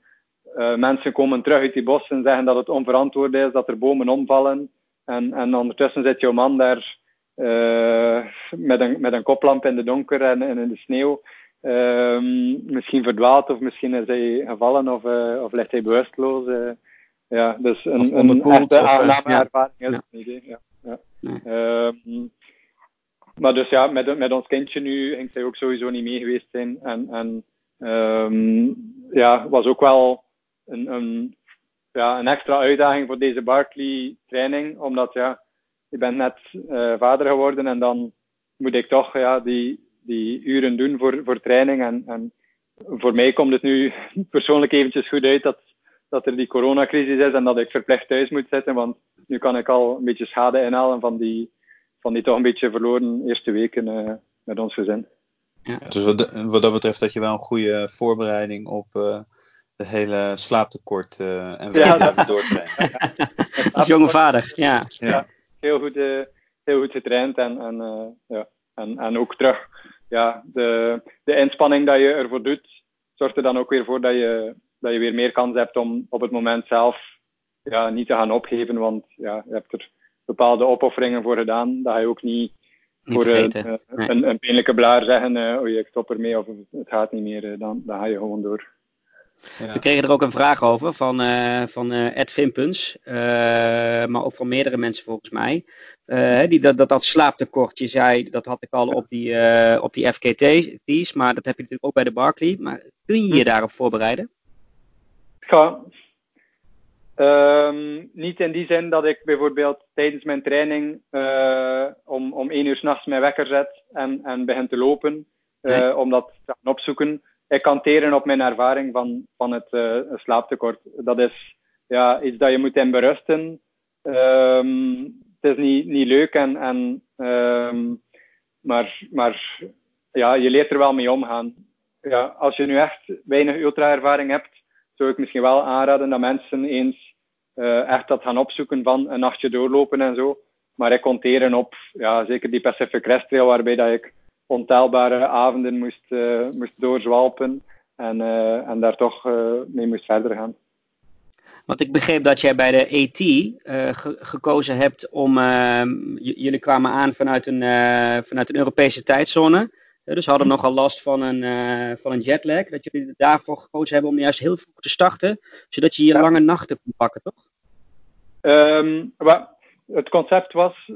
uh, mensen komen terug uit die bossen en zeggen dat het onverantwoord is, dat er bomen omvallen. En, en ondertussen zit jouw man daar uh, met, een, met een koplamp in de donker en, en in de sneeuw. Um, misschien verdwaald of misschien is hij gevallen of, uh, of ligt hij bewusteloos. Ja, dus een, een echte aangename ja. ervaring is ja. het idee. Ja. Ja. Nee. Um, maar dus ja, met, met ons kindje nu ging zij ook sowieso niet mee geweest zijn. En, en um, ja, was ook wel een, een ja, een extra uitdaging voor deze Barkley training. Omdat ja, je bent net uh, vader geworden en dan moet ik toch ja, die, die uren doen voor, voor training. En, en voor mij komt het nu persoonlijk eventjes goed uit dat, dat er die coronacrisis is en dat ik verplicht thuis moet zitten. Want nu kan ik al een beetje schade inhalen van die, van die toch een beetje verloren eerste weken uh, met ons gezin. Ja. Dus wat, wat, dat betreft dat je wel een goede voorbereiding op, uh, de hele slaaptekort uh, en ja, dat... doortrainen. Als jonge vader, ja. ja. heel, goed, uh, heel goed getraind en, en, uh, ja. en, en ook terug. Ja, de, de inspanning dat je ervoor doet, zorgt er dan ook weer voor dat je, dat je weer meer kans hebt om op het moment zelf ja, niet te gaan opgeven. Want ja, je hebt er bepaalde opofferingen voor gedaan. Dat ga je ook niet, niet voor een, nee. een, een, pijnlijke blaar zeggen, uh, oh, ik stop ermee of het gaat niet meer. dan, dan ga je gewoon door. We kregen er ook een vraag over van, uh, van uh, Ed Vimpens, uh, maar ook van meerdere mensen volgens mij. die, dat, dat, dat slaaptekort, je zei, dat had ik al op die, op die FKT's, maar dat heb je natuurlijk ook bij de Barclay. Maar kun je je hm. daarop voorbereiden? Ja, um, niet in die zin dat ik bijvoorbeeld tijdens mijn training om, om één uur s'nachts mijn wekker zet en, en begin te lopen, nee. om dat te gaan opzoeken ik kan teren op mijn ervaring van, van het uh, slaaptekort. Dat is ja, iets dat je moet in berusten. Ehm, het is niet, niet leuk, en, en, ehm, maar, maar ja, je leert er wel mee omgaan. Ja, als je nu echt weinig ultra-ervaring hebt, zou ik misschien wel aanraden dat mensen eens uh, echt dat gaan opzoeken van een nachtje doorlopen en zo. Maar ik conteren op ja, zeker die Pacific Crest Trail, waarbij dat ik ontelbare avonden moest, uh, moest doorzwalpen en, uh, en daar toch mee moest verder gaan. Want ik begreep dat jij bij de AT ge gekozen hebt om. Jullie kwamen aan vanuit een, vanuit een Europese tijdzone. dus hadden nogal last van een, van een jetlag. Dat jullie daarvoor gekozen hebben om juist heel vroeg te starten. Zodat je hier ja. lange nachten kon pakken, toch? Um, het concept was,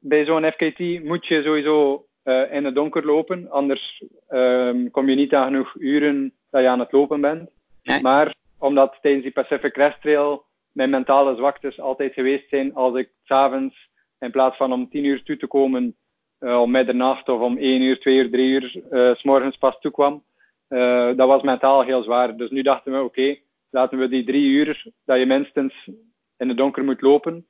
bij zo'n FKT moet je sowieso uh, in het donker lopen, anders um, kom je niet aan genoeg uren dat je aan het lopen bent. Nee. Maar omdat tijdens die Pacific Crest Trail mijn mentale zwaktes altijd geweest zijn als ik s'avonds in plaats van om 10 uur toe te komen uh, om middernacht of om 1 uur, 2 uur, 3 uur uh, s morgens pas toekwam. Dat was mentaal heel zwaar. Dus nu dachten we, oké, okay, laten we die drie uur dat je minstens in het donker moet lopen,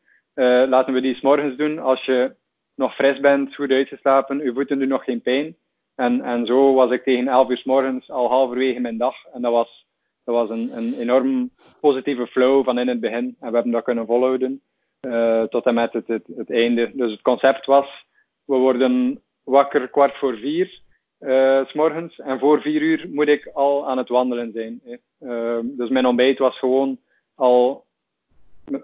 laten we die s morgens doen als je nog fris bent, goed uitgeslapen, je voeten doen nog geen pijn. En, en zo was ik tegen 11 uur s morgens al halverwege mijn dag. En dat was, dat was een, een enorm positieve flow van in het begin. En we hebben dat kunnen volhouden uh, tot en met het, het, einde. Dus het concept was, we worden wakker kwart voor vier uh, s morgens. En voor vier uur moet ik al aan het wandelen zijn. Uh, dus mijn ontbijt was gewoon al,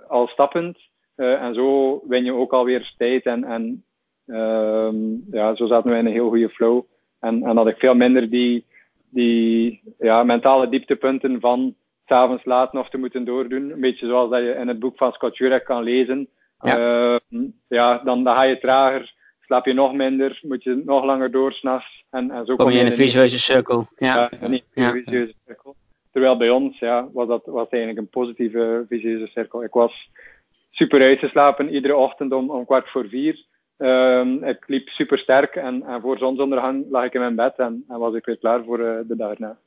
al stappend. Uh, en zo win je ook alweer tijd en, en uh, ja, zo zaten we in een heel goede flow. En, en had ik veel minder die, die ja, mentale dieptepunten van s'avonds laat nog te moeten doordoen. Een beetje zoals dat je in het boek van Scott Jurek kan lezen. Ja. Uh, ja, dan, dan ga je trager, slaap je nog minder, moet je nog langer door s'nachts. En, en zo kom je in een visueuze cirkel. Ja, een visueuze cirkel. Terwijl bij ons ja, was dat was eigenlijk een positieve visueuze cirkel. Ik was super uitgeslapen iedere ochtend om, om kwart voor vier. Um, ik liep super sterk en, en, voor zonsondergang lag ik in mijn bed en, en was ik weer klaar voor uh, de dag erna.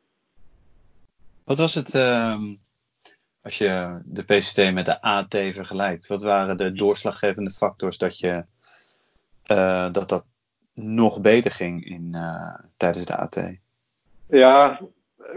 Wat was het, uh, als je de PCT met de AT vergelijkt, wat waren de doorslaggevende factors dat je, uh, dat, dat nog beter ging in, uh, tijdens de AT? Ja,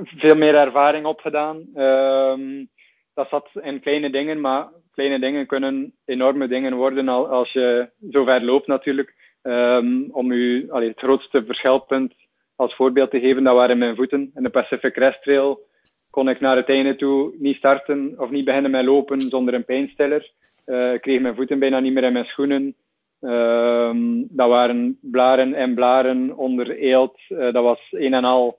veel meer ervaring opgedaan. Um, dat zat in kleine dingen, maar kleine dingen kunnen enorme dingen worden als je zo ver loopt natuurlijk. Um, om u het grootste verschilpunt als voorbeeld te geven, dat waren mijn voeten. In de Pacific Crest Trail kon ik naar het einde toe niet starten of niet beginnen met lopen zonder een pijnstiller. Uh, ik kreeg mijn voeten bijna niet meer in mijn schoenen. Um, dat waren blaren en blaren onder eelt. Uh, dat was een en al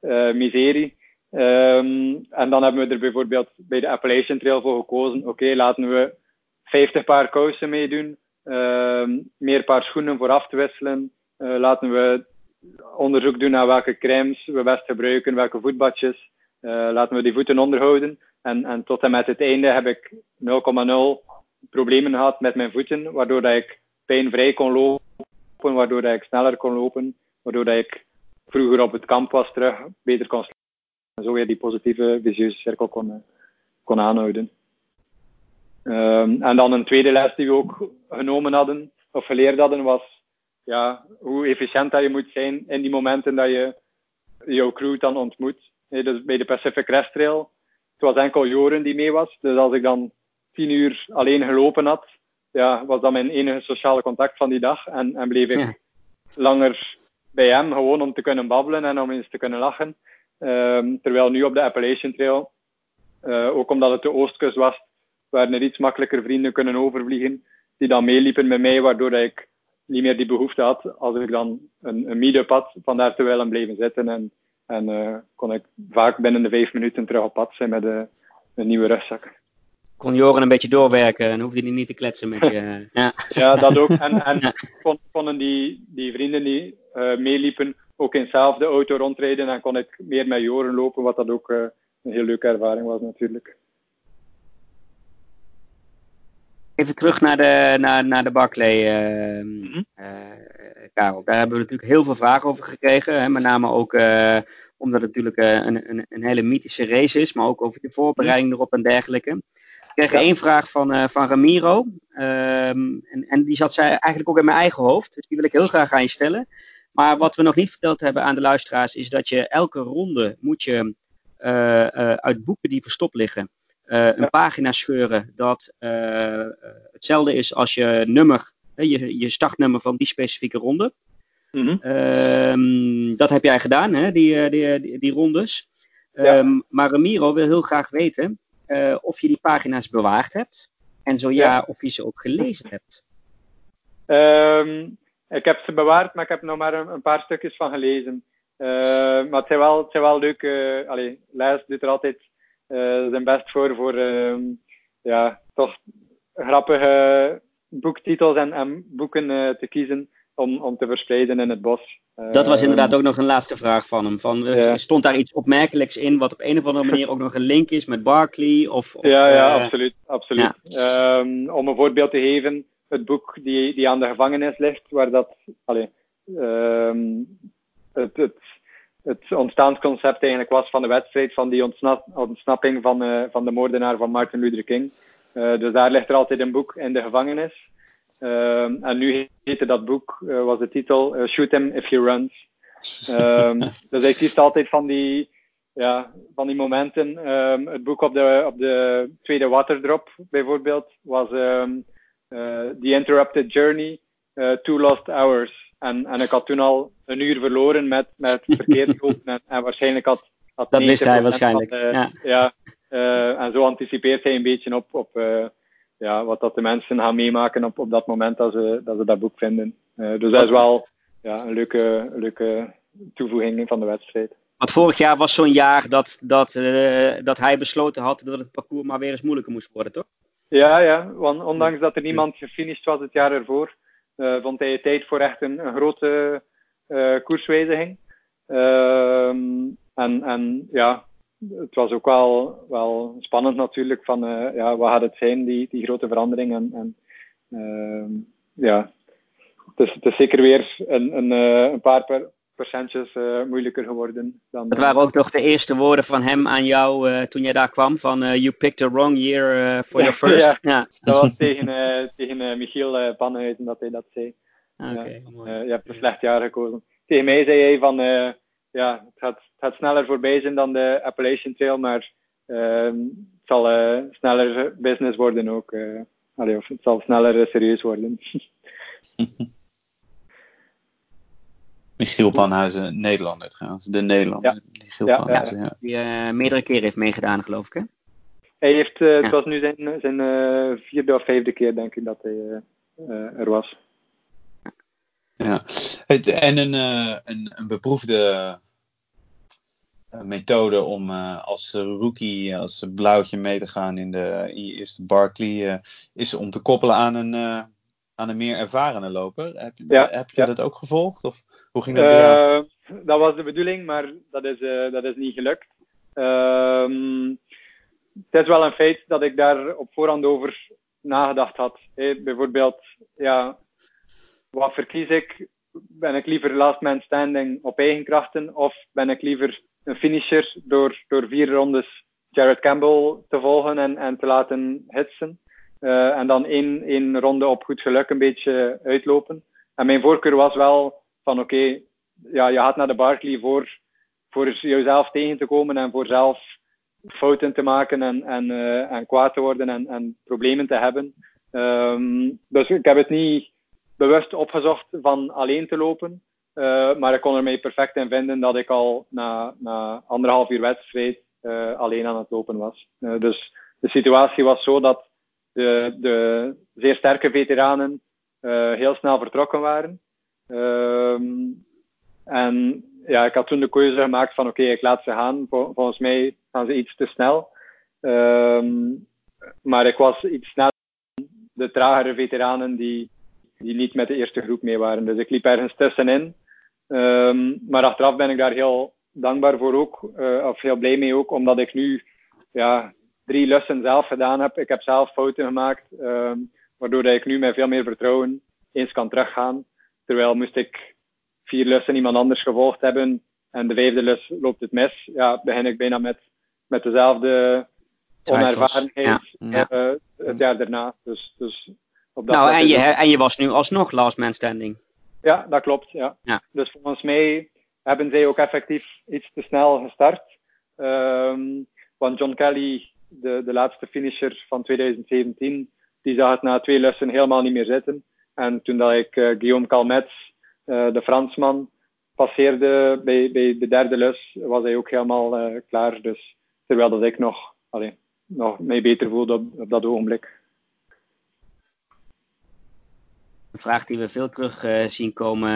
uh, miserie. Um, en dan hebben we er bijvoorbeeld bij de Appalachian Trail voor gekozen. Oké, laten we 50 paar kousen meedoen, um, meer paar schoenen voor af te wisselen. Uh, laten we onderzoek doen naar welke crèmes we best gebruiken, welke voetbadjes. Uh, laten we die voeten onderhouden. En, en tot en met het einde heb ik 0,0 problemen gehad met mijn voeten, waardoor dat ik pijnvrij kon lopen, waardoor dat ik sneller kon lopen, waardoor dat ik vroeger op het kamp was terug beter kon slapen en zo weer die positieve vicieuze cirkel kon, kon aanhouden. Um, en dan een tweede les die we ook genomen hadden, of geleerd hadden, was ja, hoe efficiënt dat je moet zijn in die momenten dat je jouw crew dan ontmoet. Nee, dus bij de Pacific Crest Trail, het was enkel Joren die mee was. Dus als ik dan tien uur alleen gelopen had, ja, was dat mijn enige sociale contact van die dag. En, en bleef ik ja. langer bij hem, gewoon om te kunnen babbelen en om eens te kunnen lachen. Um, terwijl nu op de Appalachian Trail, uh, ook omdat het de oostkust was, waren er iets makkelijker vrienden kunnen overvliegen, die dan meeliepen met mij, waardoor ik niet meer die behoefte had als ik dan een, een meet-up had, van daar te willen blijven zitten. En, en uh, kon ik vaak binnen de vijf minuten terug op pad zijn met de, een nieuwe rugzak. Kon Joren een beetje doorwerken en hoefde hij niet te kletsen met je. ja. ja, dat ook. En, en ja. konden die, die vrienden die meeliepen ook in hetzelfde auto rondrijden en kon ik meer met Joren lopen, wat dat ook uh, een heel leuke ervaring was natuurlijk. Even terug naar de, naar, naar de Barclay, uh, mm -hmm. uh, Karel. Daar hebben we natuurlijk heel veel vragen over gekregen. Hè? Met name ook omdat het natuurlijk een, een, een, hele mythische race is, maar ook over de voorbereiding erop en dergelijke. Ik kreeg ja. één vraag van, van Ramiro. Ehm, en, en die zat zij eigenlijk ook in mijn eigen hoofd. Dus die wil ik heel graag aan je stellen. Maar wat we nog niet verteld hebben aan de luisteraars is dat je elke ronde moet je uit boeken die verstopt liggen een pagina scheuren dat hetzelfde is als je nummer, je, je startnummer van die specifieke ronde. Mhm. Ehm, dat heb jij gedaan, hè, die, die, die, die rondes. Um, maar Ramiro wil heel graag weten uh, of je die pagina's bewaard hebt. En zo ja, of je ze ook gelezen hebt. Um, ik heb ze bewaard, maar ik heb nog maar een, een paar stukjes van gelezen. Uh, maar het zijn wel, het zijn wel leuke. Uh, allee, Les doet er altijd zijn best voor, voor ja, toch grappige boektitels en, en boeken te kiezen om, om te verspreiden in het bos. Dat was inderdaad ook nog een laatste vraag van hem. Van, eh, Stond daar iets opmerkelijks in wat op een of andere manier ook nog een link is met Barkley? Of, of ja, ja, uh, absoluut. absoluut. Ja. Um, om een voorbeeld te geven, het boek die, die aan de gevangenis ligt, waar dat, allez, um, het, het, het ontstaansconcept eigenlijk was van de wedstrijd, van die ontsnap, ontsnapping van, uh, van de moordenaar van Martin Luther King. dus daar ligt er altijd een boek in de gevangenis. Um, en nu heette dat boek, uh, was de titel Shoot Him If He Runs. Um, dus hij kiest altijd van die, ja, van die momenten. Um, het boek op de, op de tweede waterdrop bijvoorbeeld was The Interrupted Journey, Two Lost Hours. En, en ik had toen al een uur verloren met, met verkeerd lopen en, en waarschijnlijk had, had Dat wist hij waarschijnlijk, ja. ja en zo anticipeert hij een beetje op, op ja, wat dat de mensen gaan meemaken op, op dat moment dat ze dat, ze dat boek vinden. Dus dat is wel ja, een leuke, leuke toevoeging van de wedstrijd. Want vorig jaar was zo'n jaar dat, dat, dat hij besloten had dat het parcours maar weer eens moeilijker moest worden, toch? Ja, ja. Want ondanks dat er niemand gefinished was het jaar ervoor, uh, vond hij tijd voor echt een, een grote koerswijziging. Ehm, en, en ja, het was ook wel, wel spannend natuurlijk van uh, ja, wat gaat het zijn, die, die grote verandering. En, en uh, ja, het is, het is zeker weer een, een, een paar per procentjes uh, moeilijker geworden. Dan, dat waren ook nog de eerste woorden van hem aan jou toen jij daar kwam, van you picked the wrong year for your first. ja, ja, dat was tegen, tegen Michiel Pannenhuizen dat hij dat zei. Ah, okay, ja, je hebt een slecht jaar gekozen. Tegen mij zei hij van ja, het gaat, het gaat sneller voorbij zijn dan de Appalachian Trail, maar uh, het zal sneller business worden ook. Allee, of het zal sneller serieus worden. Michiel Panhuizen, Nederlander trouwens. De Nederlander. Ja. Michiel ja, Panhuizen, ja. Die meerdere keren heeft meegedaan, geloof ik, hè? Hij heeft, het was nu zijn, zijn vierde of vijfde keer, denk ik, dat hij er was. Ja, en een, een, een beproefde methode om uh, als rookie, als blauwtje mee te gaan in, de, in je eerste Barkley, uh, is om te koppelen aan een, uh, aan een meer ervarene loper. Heb, ja, heb je ja. dat ook gevolgd? Of hoe ging dat jou? Dat was de bedoeling, maar dat is, dat is niet gelukt. Ehm, het is wel een feit dat ik daar op voorhand over nagedacht had. Hey, bijvoorbeeld, ja, wat verkies ik? Ben ik liever last man standing op eigen krachten of ben ik liever een finisher door, door vier rondes Jared Campbell te volgen en, en te laten hitsen. Uh, en dan één, één ronde op goed geluk een beetje uitlopen. En mijn voorkeur was wel van oké, ja, je gaat naar de Barkley voor, voor jezelf tegen te komen en voor zelf fouten te maken en, en, uh, en kwaad te worden en, en problemen te hebben. Um, dus ik heb het niet bewust opgezocht van alleen te lopen. Uh, maar ik kon er mij perfect in vinden dat ik al na, na anderhalf uur wedstrijd alleen aan het lopen was. Dus de situatie was zo dat de, de zeer sterke veteranen heel snel vertrokken waren. Ehm, en ja, ik had toen de keuze gemaakt van oké, ik laat ze gaan. Vol, volgens mij gaan ze iets te snel. Um, maar ik was iets sneller dan de tragere veteranen die, die niet met de eerste groep mee waren. Dus ik liep ergens tussenin. Um, maar achteraf ben ik daar heel dankbaar voor ook, uh, of heel blij mee ook, omdat ik nu ja, drie lussen zelf gedaan heb. Ik heb zelf fouten gemaakt, um, waardoor dat ik nu met veel meer vertrouwen eens kan teruggaan. Terwijl moest ik vier lussen iemand anders gevolgd hebben, en de vijfde lus loopt het mis, ja, begin ik bijna met, met dezelfde onervarenheid uh, het jaar daarna. Dus, dus op dat nou, en je, en je was nu alsnog last man standing. Ja, dat klopt. Ja. ja. Dus volgens mij hebben zij ook effectief iets te snel gestart. Um, want John Kelly, de, de laatste finisher van 2017, die zag het na twee lessen helemaal niet meer zitten. En toen dat ik uh, Guillaume Calmets, uh, de Fransman, passeerde bij, bij de derde les, was hij ook helemaal uh, klaar. Dus terwijl dat ik nog, allee, nog mij beter voelde op, op dat ogenblik. Een vraag die we veel terug zien komen.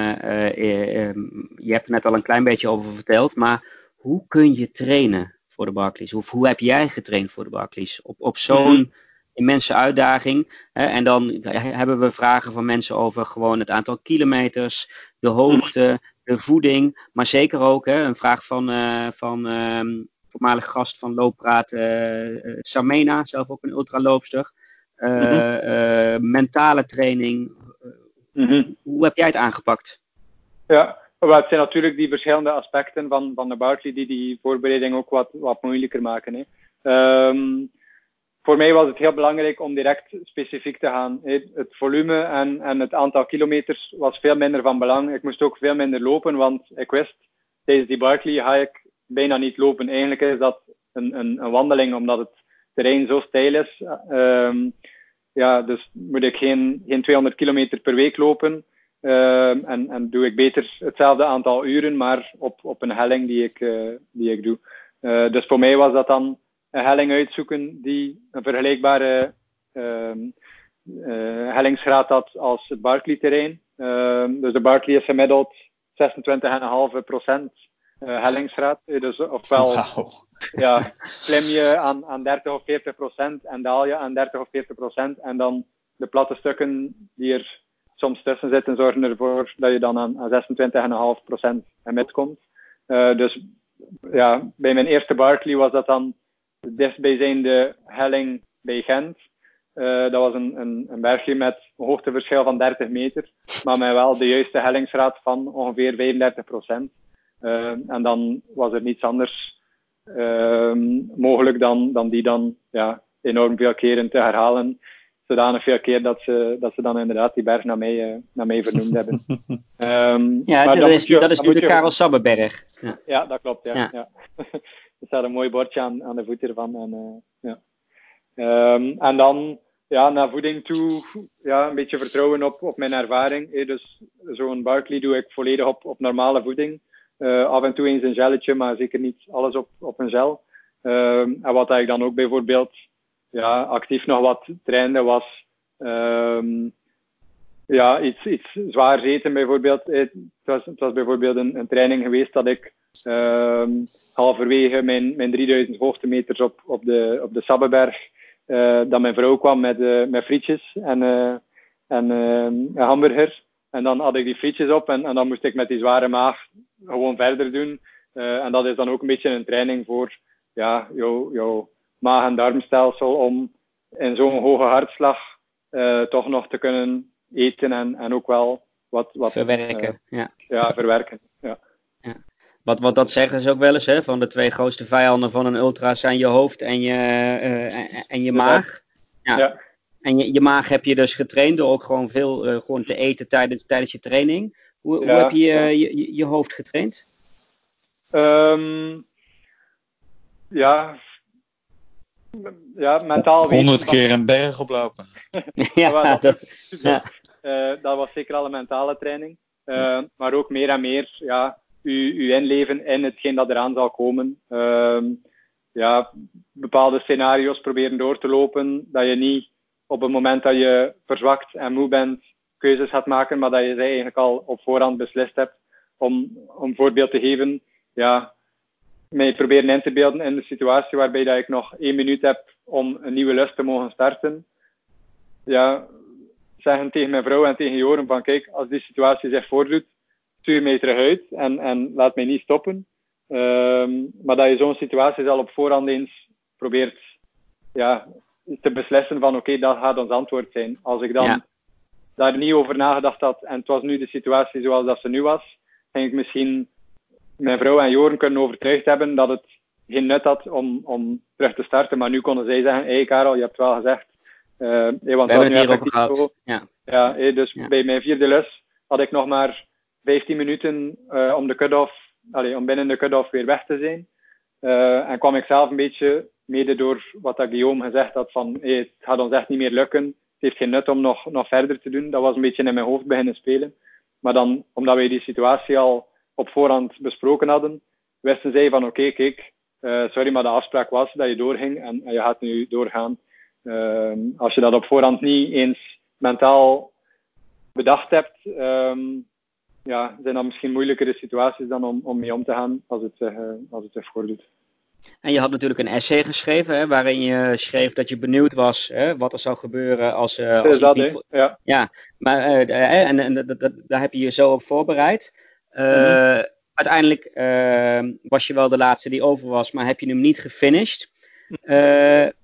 Je hebt er net al een klein beetje over verteld, maar hoe kun je trainen voor de Barclays? Of hoe heb jij getraind voor de Barclays? Op, op zo'n mhm. immense uitdaging. Hè? En dan hebben we vragen van mensen over gewoon het aantal kilometers, de hoogte, de voeding, maar zeker ook hè, een vraag van, van um, voormalig gast van Looppraat, Samena, zelf ook een ultraloopster. Mm mentale training. Mhm. Hoe heb jij het aangepakt? Ja, het zijn natuurlijk die verschillende aspecten van, van de Barkley die die voorbereiding ook wat, wat moeilijker maken. Hè. Ehm, voor mij was het heel belangrijk om direct specifiek te gaan. Het volume en, en het aantal kilometers was veel minder van belang. Ik moest ook veel minder lopen, want ik wist, tijdens die Barkley ga ik bijna niet lopen. Eigenlijk is dat een, een, een wandeling, omdat het terrein zo steil is. Ehm, ja, dus moet ik geen, geen 200 kilometer per week lopen. Ehm, en, en doe ik beter hetzelfde aantal uren, maar op, op een helling die ik, uh, die ik doe. Uh, dus voor mij was dat dan een helling uitzoeken die een vergelijkbare uh, hellingsgraad had als het Barclay-terrein. Ehm, dus de Barclay is gemiddeld 26,5 procent hellingsgraad. Dus ofwel wow. ja, klim je aan, aan 30 of 40 procent en daal je aan 30 of 40 procent. En dan de platte stukken die er soms tussen zitten, zorgen ervoor dat je dan aan, aan 26,5 procent komt. Uh, dus ja, bij mijn eerste Barclay was dat dan de helling bij Gent. Uh, dat was een, een, een bergje met een hoogteverschil van 30 meter, maar met wel de juiste hellingsgraad van ongeveer 35 procent. Uh, en dan was er niets anders mogelijk dan, dan die dan ja, enorm veel keren te herhalen. Zodanig veel keer dat ze, dat ze dan inderdaad die berg naar mij, uh, naar mij vernoemd hebben. um, ja, maar dat is, dat is nu de Karel Sabbeberg. Ja. ja, dat klopt. Ja, ja. ja. er staat een mooi bordje aan, aan de voet ervan. En, uh, ja. Um, en dan ja, naar voeding toe ja, een beetje vertrouwen op, op mijn ervaring. Dus zo'n Barkley doe ik volledig op, op normale voeding. Uh, af en toe eens een gelletje, maar zeker niet alles op, op een gel. Uh, en wat ik dan ook bijvoorbeeld ja, actief nog wat trainde was uh, ja, iets, iets zwaar eten bijvoorbeeld. Het was, het was bijvoorbeeld een, een training geweest dat ik ehm, halverwege mijn, mijn 3000 hoogtemeters op, op de, op de Sabbeberg, uh, dat mijn vrouw kwam met, uh, met frietjes en, en een hamburger. En dan had ik die frietjes op en, en dan moest ik met die zware maag gewoon verder doen. Uh, en dat is dan ook een beetje een training voor ja, jouw, jouw maag- en darmstelsel om in zo'n hoge hartslag uh, toch nog te kunnen eten en, en ook wel wat... wat verwerken. Uh, ja. ja, verwerken. Ja. ja. Wat, wat dat zeggen ze ook wel eens, hè? van de twee grootste vijanden van een ultra zijn je hoofd en je, en, en je maag. Ja. ja. En je, je maag heb je dus getraind door ook gewoon veel gewoon te eten tijdens, tijdens je training. Hoe, hoe heb je, ja. je, je hoofd getraind? Um, ja, ja, mentaal. 100 keer een berg oplopen. ja, dat, ja. Uh, dat was zeker al een mentale training. Uh, maar ook meer en meer ja, u, u inleven in hetgeen dat eraan zal komen. Uh, ja, bepaalde scenario's proberen door te lopen. Dat je niet op het moment dat je verzwakt en moe bent, keuzes gaat maken, maar dat je ze eigenlijk al op voorhand beslist hebt. Om, om een voorbeeld te geven, ja, mij proberen in te beelden in de situatie waarbij dat ik nog één minuut heb om een nieuwe lust te mogen starten. Ja, zeggen tegen mijn vrouw en tegen Joren van kijk, als die situatie zich voordoet, stuur mij terug uit en, en laat mij niet stoppen. Um, maar dat je zo'n situatie al op voorhand eens probeert ja, te beslissen van oké, okay, dat gaat ons antwoord zijn. Als ik dan ja. daar niet over nagedacht had en het was nu de situatie zoals dat ze nu was, ging ik misschien mijn vrouw en Joren kunnen overtuigd hebben dat het geen nut had om, om terug te starten. Maar nu konden zij zeggen, hé hey Karel, je hebt wel gezegd. Uh, hey, want We hebben het hierover gehad. Ja. Ja, hey, dus bij mijn vierde les had ik nog maar 15 minuten uh, om de cut-off, om binnen de cut-off weer weg te zijn. Uh, en kwam ik zelf een beetje, mede door wat dat Guillaume gezegd had, van hey, het gaat ons echt niet meer lukken. Het heeft geen nut om nog, nog verder te doen. Dat was een beetje in mijn hoofd beginnen spelen. Maar dan, omdat wij die situatie al op voorhand besproken hadden, wisten zij van oké, kijk, uh, sorry, maar de afspraak was dat je doorging en, en je gaat nu doorgaan. Uh, als je dat op voorhand niet eens mentaal bedacht hebt, um, ja, zijn dat misschien moeilijkere situaties dan om, om mee om te gaan als het, uh, als het zich voordoet. En je had natuurlijk een essay geschreven, hè, waarin je schreef dat je benieuwd was hè, wat er zou gebeuren als, uh, als dat, niet... Ja. ja, maar uh, en, en daar heb je je zo op voorbereid. Mm-hmm. Uiteindelijk was je wel de laatste die over was, maar heb je hem niet gefinished.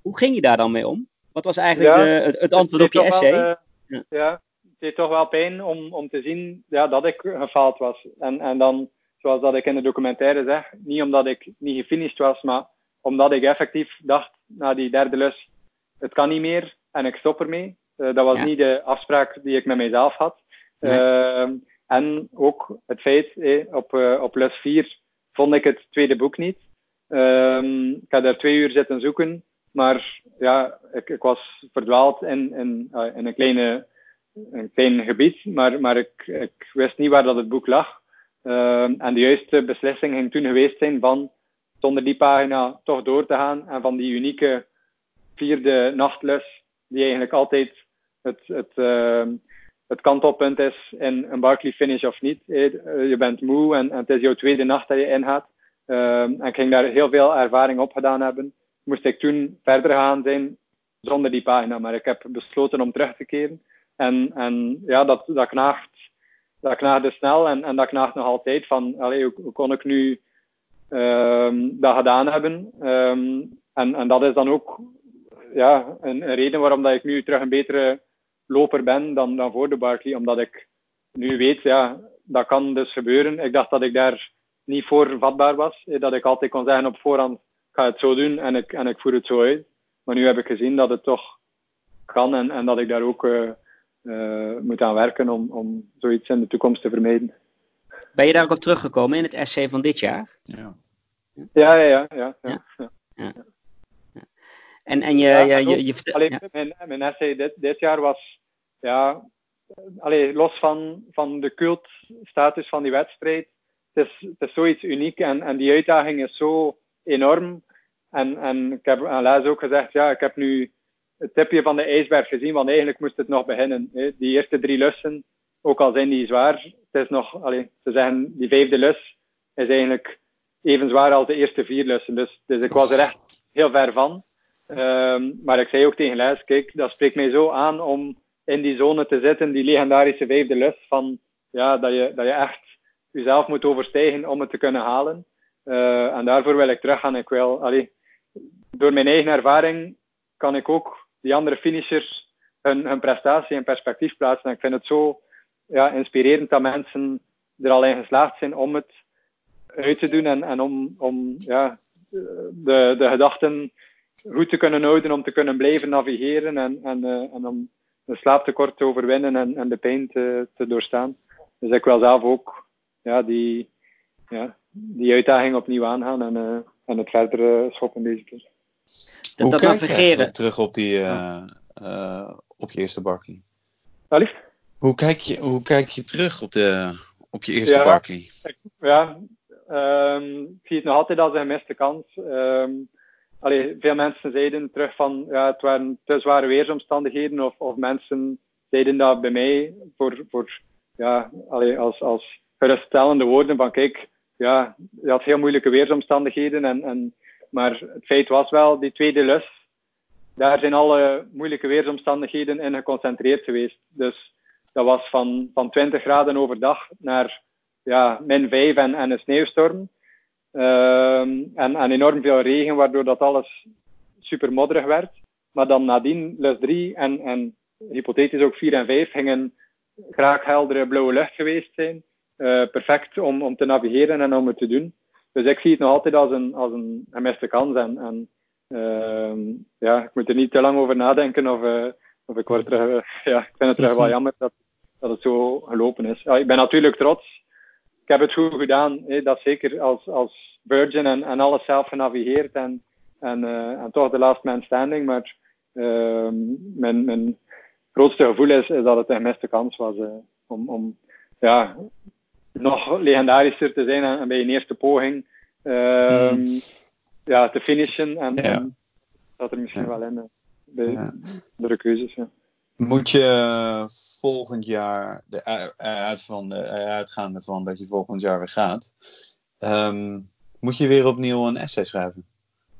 hoe ging je daar dan mee om? Wat was eigenlijk ja, de, het, het, antwoord op je essay? Wel, ja. ja. het deed toch wel pijn om, om te zien ja, dat ik gefaald was. En, en dan zoals dat ik in de documentaire zeg, niet omdat ik niet gefinished was, maar omdat ik effectief dacht na die derde lus, het kan niet meer en ik stop ermee. Uh, dat was niet de afspraak die ik met mezelf had. Uh, en ook het feit, eh, op, op les 4 vond ik het tweede boek niet. Ehm, ik had er twee uur zitten zoeken, maar ja, ik, ik was verdwaald in, in, uh, in een, kleine, een klein gebied, maar, maar ik, ik wist niet waar dat het boek lag. Ehm, en de juiste beslissing ging toen geweest zijn van zonder die pagina toch door te gaan en van die unieke vierde nachtlus, die eigenlijk altijd het, het, uh, het kantelpunt is in een Barclay finish of niet. Je bent moe en, het is jouw tweede nacht dat je ingaat. Uh, en ik ging daar heel veel ervaring op gedaan hebben. Moest ik toen verder gaan zijn zonder die pagina, maar ik heb besloten om terug te keren. En, en ja, dat, dat knaagt dat knaagde snel en, en dat knaagt nog altijd van, allee, hoe, kon ik nu um, dat gedaan hebben? Um, en, en dat is dan ook ja, een, een, reden waarom dat ik nu terug een betere loper ben dan, dan voor de Barkley. Omdat ik nu weet, ja, dat kan dus gebeuren. Ik dacht dat ik daar niet voor vatbaar was. Dat ik altijd kon zeggen op voorhand, ik ga het zo doen en ik, en ik voer het zo uit. Maar nu heb ik gezien dat het toch kan en, en dat ik daar ook... Uh, uh, moet aan werken om, om zoiets in de toekomst te vermijden. Ben je daar ook op teruggekomen in het essay van dit jaar? Ja, ja, ja. ja, ja, ja. ja. En, en je, ja, je, je, je Allee, mijn, mijn essay dit, dit jaar was, ja, allee, los van, van de cultstatus van die wedstrijd, het is, het is zoiets uniek en, en die uitdaging is zo enorm. En, en ik heb aan Les ook gezegd, ja, ik heb nu het tipje van de ijsberg gezien, want eigenlijk moest het nog beginnen. Hè. Die eerste drie lussen, ook al zijn die zwaar, het is nog, allez, ze zeggen, die vijfde lus is eigenlijk even zwaar als de eerste vier lussen. Dus, dus ik was er echt heel ver van. Um, maar ik zei ook tegen Les, kijk, dat spreekt mij zo aan om in die zone te zitten, die legendarische vijfde lus, van ja, dat, je, dat je echt jezelf moet overstijgen om het te kunnen halen. Uh, en daarvoor wil ik teruggaan. Ik wil, allee, door mijn eigen ervaring kan ik ook die andere finishers hun, hun prestatie in perspectief plaatsen. En ik vind het zo ja, inspirerend dat mensen er al in geslaagd zijn om het uit te doen en, en om, om ja, de, de gedachten goed te kunnen houden, om te kunnen blijven navigeren en, en, uh, en om een slaaptekort te overwinnen en, en de pijn te, te doorstaan. Dus ik wil zelf ook ja, die, ja, die uitdaging opnieuw aangaan en, uh, en het verder uh, schoppen deze keer. Hoe dat navigeren. Je terug op, die, uh, uh, op je eerste Barkley? Allicht? Hoe kijk je, hoe kijk je terug op, de, op je eerste ja, Barkley? Ja, um, ik zie het nog altijd als een gemiste kans. Um, veel mensen zeiden terug van ja, het waren te zware weersomstandigheden of, of mensen zeiden dat bij mij voor, voor ja, als, als geruststellende woorden van kijk, ja, je had heel moeilijke weersomstandigheden en, en maar het feit was wel, die tweede lus, daar zijn alle moeilijke weersomstandigheden in geconcentreerd geweest. Dus dat was van, van 20 graden overdag naar ja, min 5 en, en een sneeuwstorm. Uh, en, en enorm veel regen, waardoor dat alles super modderig werd. Maar dan nadien, lus 3 en, en hypothetisch ook 4 en 5, gingen graag heldere blauwe lucht geweest zijn. perfect om, om te navigeren en om het te doen. Dus ik zie het nog altijd als een, als een gemiste kans. En, en ehm, ja, ik moet er niet te lang over nadenken of, of ik word terug, ja, ik vind het terug wel jammer dat, dat het zo gelopen is. Ik ben natuurlijk trots. Ik heb het goed gedaan. Dat zeker als, als Virgin en, en alles zelf genavigeerd en, en, en toch de last man standing. Maar uh, mijn, mijn grootste gevoel is, is dat het een gemiste kans was uh, om, om ja, nog legendarischer te zijn en, bij een eerste poging uh, mm. ja, te finishen. En, ja. en dat er misschien wel in bij ja. de keuzes. Ja. Moet je volgend jaar, de, uit van de, uitgaande van dat je volgend jaar weer gaat, um, moet je weer opnieuw een essay schrijven?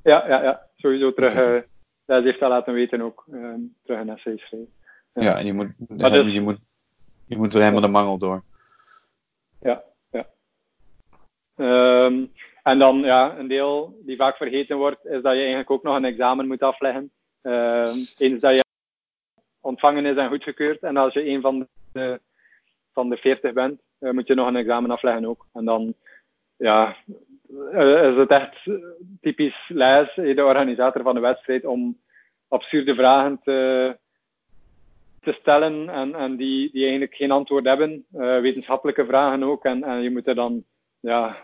Ja, ja, ja. sowieso terug. Okay. dat heeft dat laten weten ook. Um, terug een essay schrijven. Ja, en je moet, dus, je, moet, je moet er helemaal de mangel door. Ja, ja. Um, en dan, ja, een deel die vaak vergeten wordt, is dat je eigenlijk ook nog een examen moet afleggen. Um, eens dat je ontvangen is en goedgekeurd. En als je een van de, van de 40 bent, uh, moet je nog een examen afleggen ook. En dan, ja, is het echt typisch lijst, de organisator van de wedstrijd, om absurde vragen te, te stellen en, en die, die eigenlijk geen antwoord hebben. Wetenschappelijke vragen ook. En, en je moet er dan ja,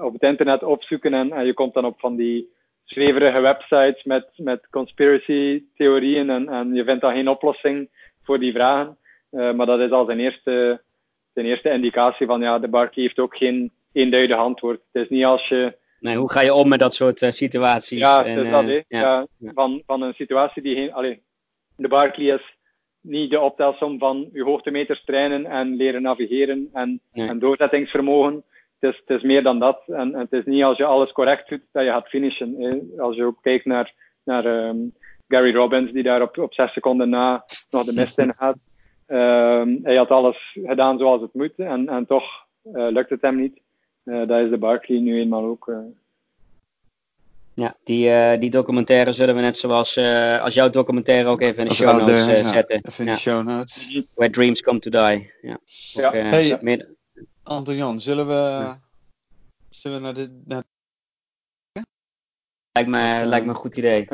op het internet opzoeken en, en je komt dan op van die zweverige websites met, met conspiracy theorieën en, en je vindt dan geen oplossing voor die vragen. Maar dat is al zijn eerste, zijn eerste indicatie van ja, de Barkey heeft ook geen eenduidig antwoord. Het is niet als je Nee, hoe ga je om met dat soort uh, situaties? Ja, en, dat, uh, ja. ja. Van, van een situatie die geen. Allee, de Barclay is niet de optelsom van je hoogtemeters trainen en leren navigeren en, nee. en doorzettingsvermogen. Het is, het is, meer dan dat. En, en, het is niet als je alles correct doet dat je gaat finishen. Hè. Als je ook kijkt naar, naar um, Gary Robbins, die daar op, op zes seconden na nog de mist in gaat. Um, hij had alles gedaan zoals het moet en, en toch uh, lukt het hem niet. Uh, dat is de Barkley nu eenmaal ook. Uh, ja, die, uh, die documentaire zullen we net zoals uh, als jouw documentaire ook even in de show oude, notes uh, ja, zetten. Even in ja. de show notes. Where Dreams Come to Die. Ja. ja. Ook, hey, meer... Anton Jan, zullen we, ja. zullen we naar de... Naar... Lijkt, me, lijkt me een goed idee.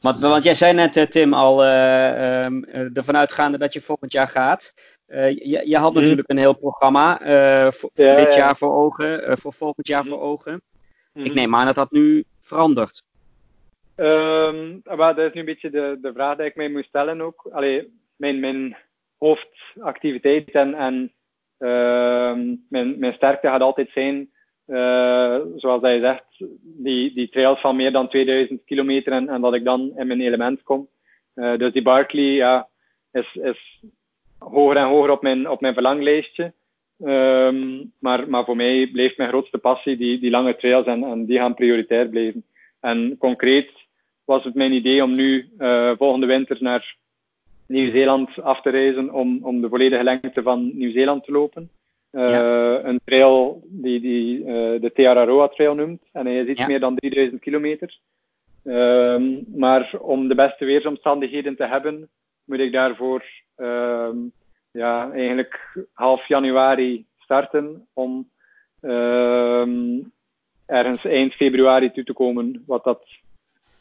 Want, want jij zei net, Tim, al um, ervan uitgaande dat je volgend jaar gaat. Je, je had mm. natuurlijk een heel programma voor, dit jaar voor ogen, voor volgend jaar mm. voor ogen. Mm. Ik neem aan dat dat nu verandert. Um, maar dat is nu een beetje de, de vraag die ik mij moet stellen ook. Allee, mijn, mijn hoofdactiviteit en, en uh, mijn, mijn sterkte gaat altijd zijn, zoals hij zegt, die, die trails van meer dan 2000 kilometer en, en dat ik dan in mijn element kom. Dus die Barkley ja, is, is hoger en hoger op mijn, op mijn verlanglijstje. Um, maar, maar voor mij blijft mijn grootste passie die, die lange trails en, en die gaan prioritair blijven. En concreet was het mijn idee om nu uh, volgende winter naar Nieuw-Zeeland af te reizen om, om de volledige lengte van Nieuw-Zeeland te lopen. Uh, ja. Een trail die, die uh, de Te Araroa Trail noemt. En hij is iets ja. meer dan 3000 kilometer. Um, maar om de beste weersomstandigheden te hebben, moet ik daarvoor um, ja, eigenlijk half januari starten om uh, ergens eind februari toe te komen. Wat dat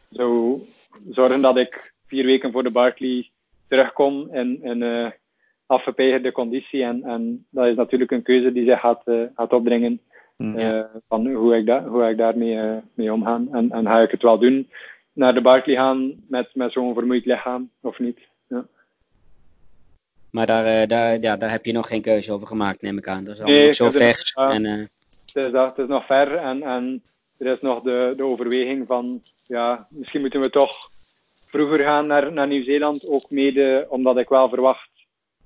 zou zorgen dat ik vier weken voor de Barclay terugkom in, in uh, afgepeigerde conditie. En, en dat is natuurlijk een keuze die zich gaat, uh, gaat opdringen. Mm, ja. uh, van hoe ik, da hoe ik daarmee mee omga. En, en ga ik het wel doen? Naar de Barclay gaan met, met zo'n vermoeid lichaam of niet? Ja. Maar daar, uh, daar, ja, daar heb je nog geen keuze over gemaakt, neem ik aan. Dat is allemaal nee, nog zo ver. Nog, en, het, is, het is nog ver en, en er is nog de, de overweging van, ja, misschien moeten we toch vroeger gaan naar, naar Nieuw-Zeeland. Ook mede omdat ik wel verwacht,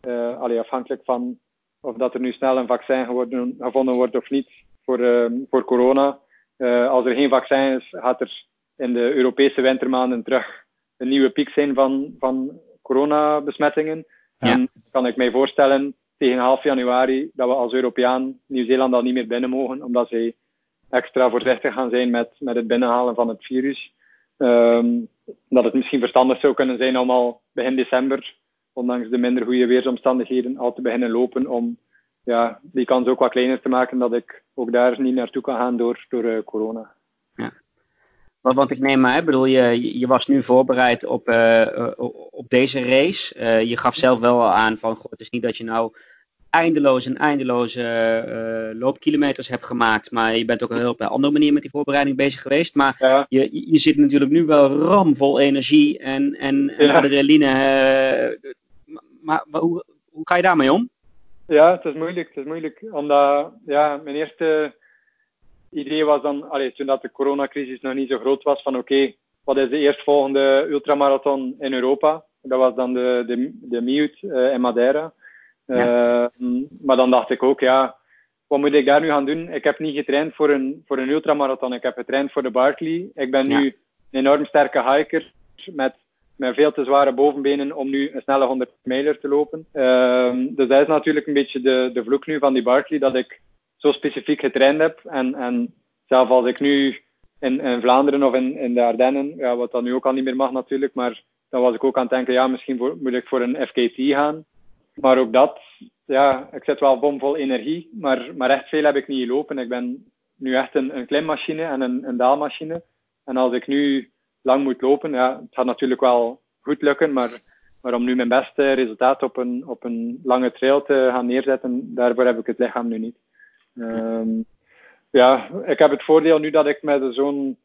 uh, allee, afhankelijk van of dat er nu snel een vaccin geworden, gevonden wordt of niet voor, uh, voor corona. Uh, als er geen vaccin is, gaat er in de Europese wintermaanden terug een nieuwe piek zijn van, van coronabesmettingen. En kan ik mij voorstellen tegen half januari dat we als Europeaan Nieuw-Zeeland al niet meer binnen mogen, omdat zij extra voorzichtig gaan zijn met, met het binnenhalen van het virus. Um, dat het misschien verstandig zou kunnen zijn om al begin december, ondanks de minder goede weersomstandigheden, al te beginnen lopen om ja, die kans ook wat kleiner te maken dat ik ook daar niet naartoe kan gaan door, door corona. Want, ik neem maar, bedoel, je, je was nu voorbereid op, op deze race. je gaf zelf wel aan van, goh, het is niet dat je nou eindeloze en eindeloze uh, loopkilometers hebt gemaakt. Maar je bent ook een heel op een andere manier met die voorbereiding bezig geweest. Maar je, je zit natuurlijk nu wel ramvol energie en, en, en adrenaline. Uh, maar, hoe, hoe ga je daarmee om? Ja, het is moeilijk. Het is moeilijk. Omdat ja, mijn eerste idee was dan, allee, toen dat de coronacrisis nog niet zo groot was, van oké, wat is de eerstvolgende ultramarathon in Europa? Dat was dan de, de, de Miut uh, in Madeira. Ja. Ehm, maar dan dacht ik ook, ja, wat moet ik daar nu gaan doen? Ik heb niet getraind voor een, voor een ultramarathon. Ik heb getraind voor de Barkley. Ik ben nu een enorm sterke hiker met, met veel te zware bovenbenen om nu een snelle 100 mijler te lopen. Uh, dus dat is natuurlijk een beetje de, de vloek nu van die Barkley, dat ik zo specifiek getraind heb. En, en zelf als ik nu in, in Vlaanderen of in, in de Ardennen, ja, wat dan nu ook al niet meer mag natuurlijk, maar dan was ik ook aan het denken, ja, misschien moet ik voor een FKT gaan. Maar ook dat, ja, ik zit wel bomvol energie, maar, maar echt veel heb ik niet gelopen. Ik ben nu echt een, een klimmachine en een, een daalmachine. En als ik nu lang moet lopen, ja, het gaat natuurlijk wel goed lukken, maar, maar om nu mijn beste resultaat op een, op een lange trail te gaan neerzetten, daarvoor heb ik het lichaam nu niet. Um, ja, ik heb het voordeel nu dat ik met zo'n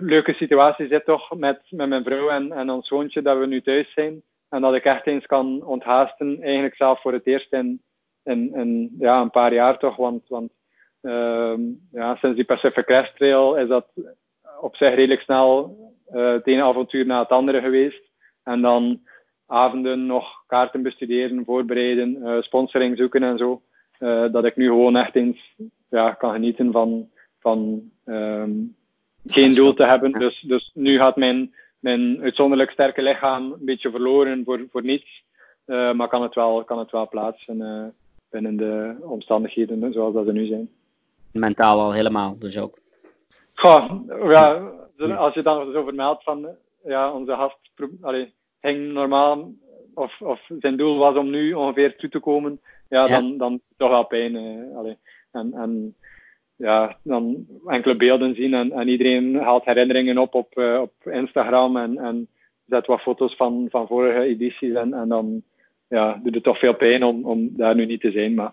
leuke situatie zit toch met, met mijn vrouw en, en ons zoontje, dat we nu thuis zijn. En dat ik echt eens kan onthaasten, eigenlijk zelf voor het eerst in, in, in ja, een paar jaar toch. Want, want uh, ja, sinds die Pacific Crest Trail is dat op zich redelijk snel uh, het ene avontuur na het andere geweest. En dan avonden nog kaarten bestuderen, voorbereiden, uh, sponsoring zoeken en zo. Uh, dat ik nu gewoon echt eens ja, kan genieten van, van um, geen doel te hebben. Dus, dus nu gaat mijn mijn uitzonderlijk sterke lichaam een beetje verloren voor, voor niets. Uh, maar kan het wel, kan het wel plaatsen uh, binnen de omstandigheden zoals dat ze nu zijn. Mentaal al helemaal, dus ook. Goh, ja, als je dan zo vermeldt van ja, onze gast allee, ging normaal, of, of zijn doel was om nu ongeveer toe te komen, ja, ja. dan, dan toch wel pijn. Allee. En, en ja, dan enkele beelden zien en, en iedereen haalt herinneringen op op, uh, op Instagram en, en zet wat foto's van, van vorige edities en, en dan ja, doet het toch veel pijn om, om daar nu niet te zijn. Maar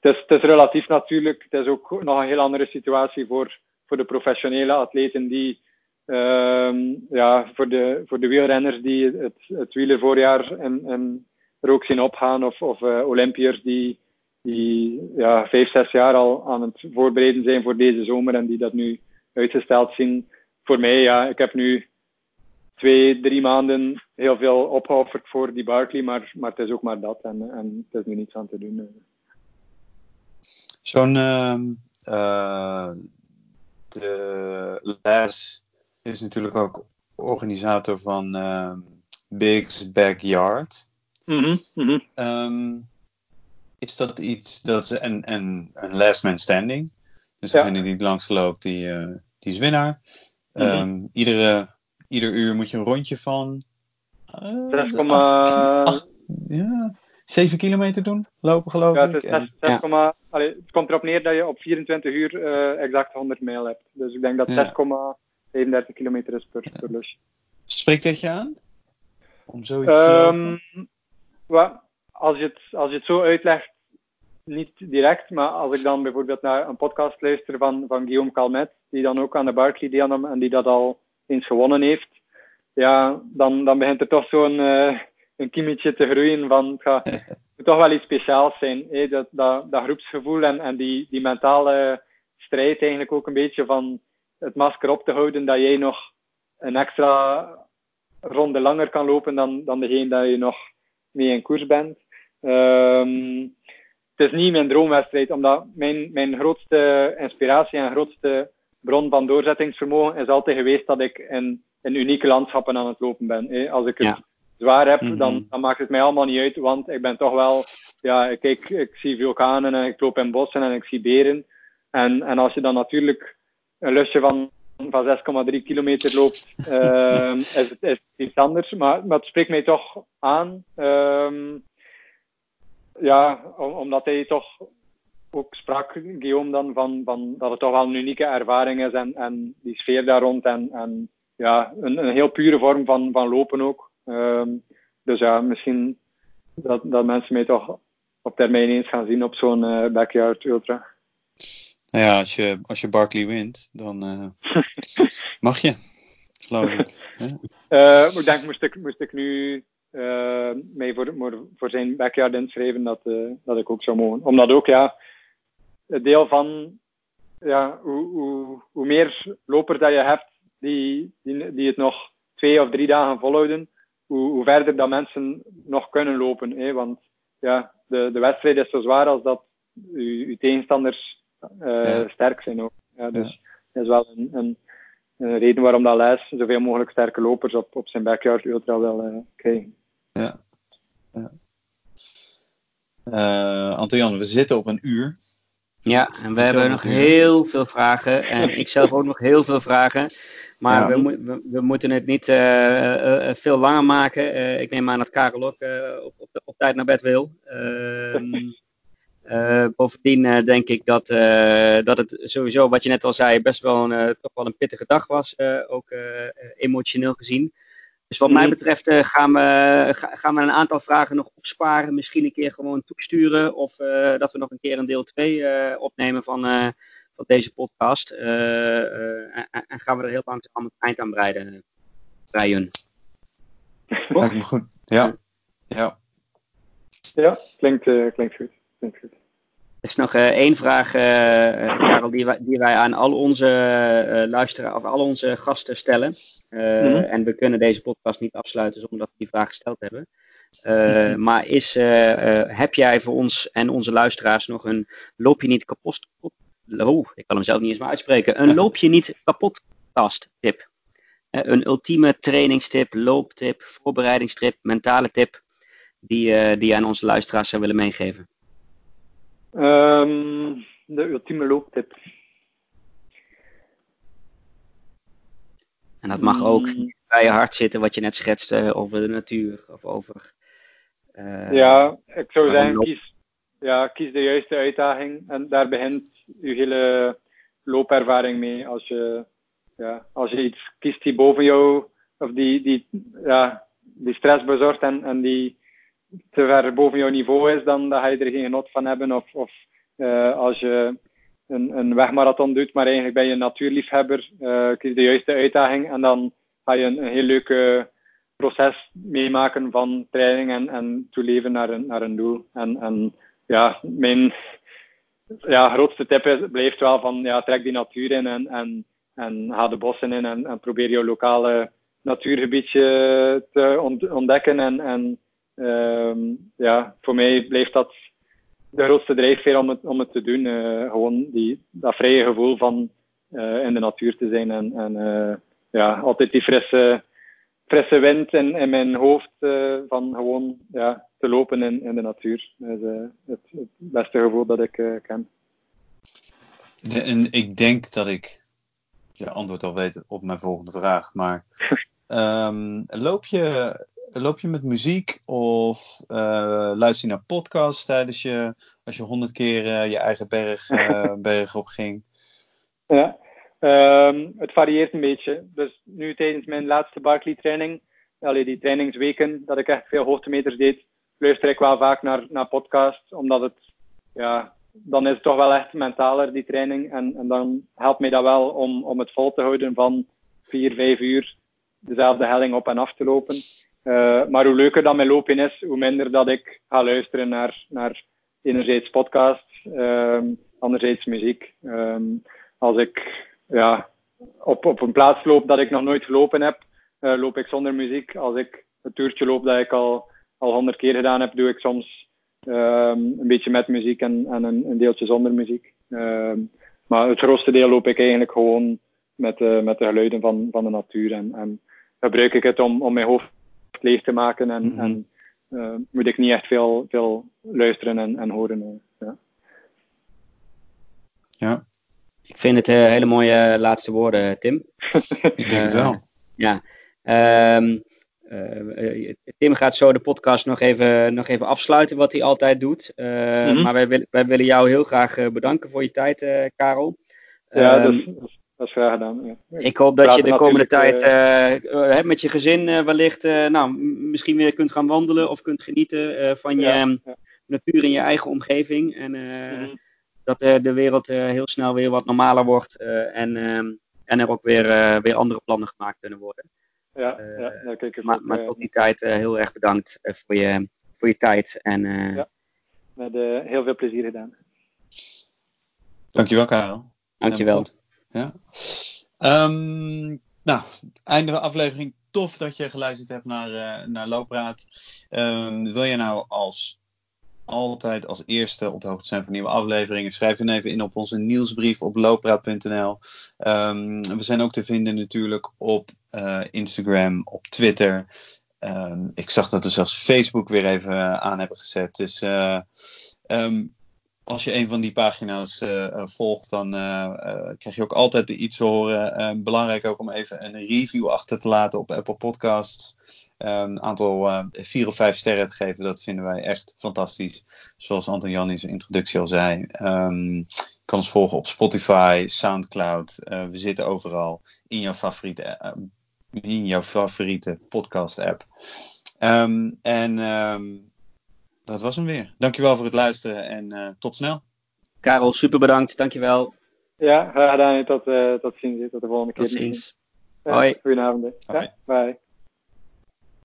het is, het is relatief natuurlijk. Het is ook nog een heel andere situatie voor, voor de professionele atleten die uh, ja, voor, de, voor de wielrenners die het, het wielervoorjaar en, en er ook zien opgaan of, of uh, Olympiërs die die ja, vijf, zes jaar al aan het voorbereiden zijn voor deze zomer en die dat nu uitgesteld zien. Voor mij, ja, ik heb nu twee, drie maanden heel veel opgeofferd voor die Barkley, maar, maar het is ook maar dat en, en het is nu niets aan te doen. Zo'n uh, de Les is natuurlijk ook organisator van uh, Big's Backyard. Mm -hmm, is dat iets dat ze en, en een last man standing. Dus degene die het langst loopt, die, uh, die is winnaar. Mm -hmm. um, iedere, ieder uur moet je een rondje van. Uh, 6, 8, ja, 7 kilometer doen, lopen geloof ja, ik. 6, 6, ja. allee, het komt erop neer dat je op 24 uur uh, exact 100 mijl hebt. Dus ik denk dat ja. 6,37 kilometer is per, per lusje. Spreekt dat je aan? Om zoiets um, te lopen? Als je, het, als je het zo uitlegt, niet direct, maar als ik dan bijvoorbeeld naar een podcast luister van, van Guillaume Calmet, die dan ook aan de Barclay deelnam en die dat al eens gewonnen heeft, ja, dan, dan begint er toch zo'n uh, een kiemetje te groeien van het gaat het moet toch wel iets speciaals zijn. Hè? Dat, dat, dat groepsgevoel en, en die, die mentale strijd eigenlijk ook een beetje van het masker op te houden dat jij nog een extra ronde langer kan lopen dan, dan degene dat je nog mee in koers bent. Um, het is niet mijn droomwedstrijd, omdat mijn, mijn grootste inspiratie en grootste bron van doorzettingsvermogen is altijd geweest dat ik in, in unieke landschappen aan het lopen ben. Als ik het ja. zwaar heb, mm-hmm. dan, dan maakt het mij allemaal niet uit, want ik ben toch wel, ja, ik, ik, ik zie vulkanen en ik loop in bossen en ik zie beren. En, en als je dan natuurlijk een lusje van, van 6,3 kilometer loopt, uh, is, is iets anders. Maar, maar het spreekt mij toch aan. Um, ja, omdat hij toch ook sprak, Guillaume, dan van, van dat het toch wel een unieke ervaring is en, en die sfeer daar rond en, en ja, een, een heel pure vorm van, van lopen ook. Ehm, dus ja, misschien dat, dat mensen mij toch op termijn eens gaan zien op zo'n uh, backyard ultra. Nou ja, als je, als je Barkley wint, dan uh, mag je, geloof ik. Uh, ik denk, moest ik, moest ik nu mee voor, voor, voor zijn backyard inschrijven, dat, dat ik ook zou mogen. Omdat ook, ja, het deel van ja, hoe, hoe, hoe meer lopers dat je hebt die, die, die het nog twee of drie dagen volhouden, hoe, hoe verder dat mensen nog kunnen lopen. Hè? Want ja, de, de wedstrijd is zo zwaar als dat uw, tegenstanders uh, sterk zijn ook. Ja, dus dat is wel een, een, een, reden waarom dat Les zoveel mogelijk sterke lopers op, op zijn backyard ultra wil uh, krijgen. Ja. ja. Uh, Antoine, we zitten op een uur. Ja, en we hebben nog heel veel vragen. En ik zelf ook nog heel veel vragen. Maar we, we, we, moeten het niet uh, uh, veel langer maken. ik neem aan dat Karel ook op, op, op, tijd naar bed wil. Ehm, bovendien denk ik dat, dat het sowieso, wat je net al zei, best wel een, toch wel een pittige dag was. ook emotioneel gezien. Dus wat mij mhm. betreft uh, gaan, we, gaan we een aantal vragen nog opsparen. Misschien een keer gewoon toesturen. Of uh, dat we nog een keer een deel 2 uh, eh, opnemen van, van deze podcast. En, en, gaan we er heel langzaam het eind aan breiden. Breien. Lijkt me goed. Ja. Ja, ja klinkt, klinkt goed. Klinkt goed. Er is nog uh, één vraag, uh, Karel, die wij, die wij, aan al onze luisteraars of al onze gasten stellen. Mhm. En we kunnen deze podcast niet afsluiten zonder dat we die vraag gesteld hebben. Mhm. Maar is, heb jij voor ons en onze luisteraars nog een loop je niet kapot, oh, ik kan hem zelf niet eens meer uitspreken, een loop je niet kapot tip? een ultieme trainingstip, looptip, voorbereidingstip, mentale tip die, die je aan onze luisteraars zou willen meegeven? Um, de ultieme looptip. En dat mag ook hmm. bij je hart zitten, wat je net schetste over de natuur of over. Uh, ja, ik zou zeggen, kies, ja, kies de juiste uitdaging. En daar begint je hele loopervaring mee. Als je, ja, als je iets kiest die boven jou, of die, die, ja, die stress bezorgt en, en die te ver boven jouw niveau is, dan, ga je er geen genot van hebben. Of, of uh, als je een, een wegmarathon doet, maar eigenlijk ben je een natuurliefhebber, uh, kies de juiste uitdaging en dan ga je een, heel leuk proces meemaken van training en, en toeleven naar een, naar een doel. En, en ja, mijn ja, grootste tip is, blijft wel van ja, trek die natuur in en, en, en ga de bossen in en, en probeer je lokale natuurgebiedje te ontdekken en, en ja, voor mij blijft dat de grootste drijfveer om het, om het te doen. Uh, gewoon die, dat vrije gevoel van uh, in de natuur te zijn en, en uh, ja, altijd die frisse, frisse wind in, in mijn hoofd van gewoon ja, te lopen in, in de natuur. Dat is het, het, beste gevoel dat ik ken. En ik denk dat ik je antwoord al weet op mijn volgende vraag, maar um, loop je loop je met muziek of uh, luister je naar podcasts tijdens je, als je honderd keer uh, je eigen berg, uh, berg op ging? Ja, um, het varieert een beetje. Dus nu tijdens mijn laatste Barkley training, allee, die trainingsweken, dat ik echt veel hoogtemeters deed, luister ik wel vaak naar, naar podcasts, omdat het, ja, dan is het toch wel echt mentaler, die training. En, en dan helpt mij dat wel om, om het vol te houden van vier, vijf uur dezelfde helling op en af te lopen. Uh, maar hoe leuker dat mijn lopen is, hoe minder dat ik ga luisteren naar, naar enerzijds podcasts, um, anderzijds muziek. Um, als ik ja, op, op een plaats loop dat ik nog nooit gelopen heb, uh, loop ik zonder muziek. Als ik het toertje loop dat ik al al honderd keer gedaan heb, doe ik soms um, een beetje met muziek en, en een, een, deeltje zonder muziek. maar het grootste deel loop ik eigenlijk gewoon met, met de geluiden van, van de natuur. En, en gebruik ik het om, om mijn hoofd leeg te maken en, mm en uh, moet ik niet echt veel, veel luisteren en, en horen. Uh, ja. ja. Ik vind het uh, hele mooie laatste woorden, Tim. ik denk het wel. Ja. Um, Tim gaat zo de podcast nog even, nog even afsluiten, wat hij altijd doet. Mhm. Maar wij, wij, willen jou heel graag bedanken voor je tijd, Karel. Ja, dat, is, dat is graag gedaan. Ja. Ik hoop dat je de komende tijd uh, met je gezin wellicht nou, misschien weer kunt gaan wandelen of kunt genieten van je natuur in je eigen omgeving. En mhm. dat de wereld heel snel weer wat normaler wordt en, ehm, en er ook weer, weer andere plannen gemaakt kunnen worden. Ja, ja daar kijk ik maar, maar tot die tijd heel erg bedankt voor, je, voor je tijd. En, ja, met heel veel plezier gedaan. Dankjewel, Karel. Dankjewel. Ja. Um, nou, einde aflevering. Tof dat je geluisterd hebt naar, uh, naar Loopraad. Um, wil je nou als altijd als eerste op de hoogte zijn van nieuwe afleveringen, schrijf dan even in op onze nieuwsbrief op loopraad.nl. Ehm, we zijn ook te vinden natuurlijk op uh, Instagram, op Twitter. Ik zag dat we zelfs Facebook weer even aan hebben gezet. Dus als je een van die pagina's uh, volgt, dan uh, krijg je ook altijd iets te horen. belangrijk ook om even een review achter te laten op Apple Podcasts. Een aantal vier of vijf sterren te geven, dat vinden wij echt fantastisch. Zoals Anton Jan in zijn introductie al zei. Um, kan ons volgen op Spotify, Soundcloud. we zitten overal in jouw favoriete, in jouw favoriete podcast app. Um, en um, dat was hem weer. Dankjewel voor het luisteren en uh, tot snel. Karel, super bedankt. Dankjewel. Ja, graag gedaan. Tot, uh, tot ziens. Tot de volgende keer. Tot ziens. Ja, Hoi. Goedenavond. Ja, bye.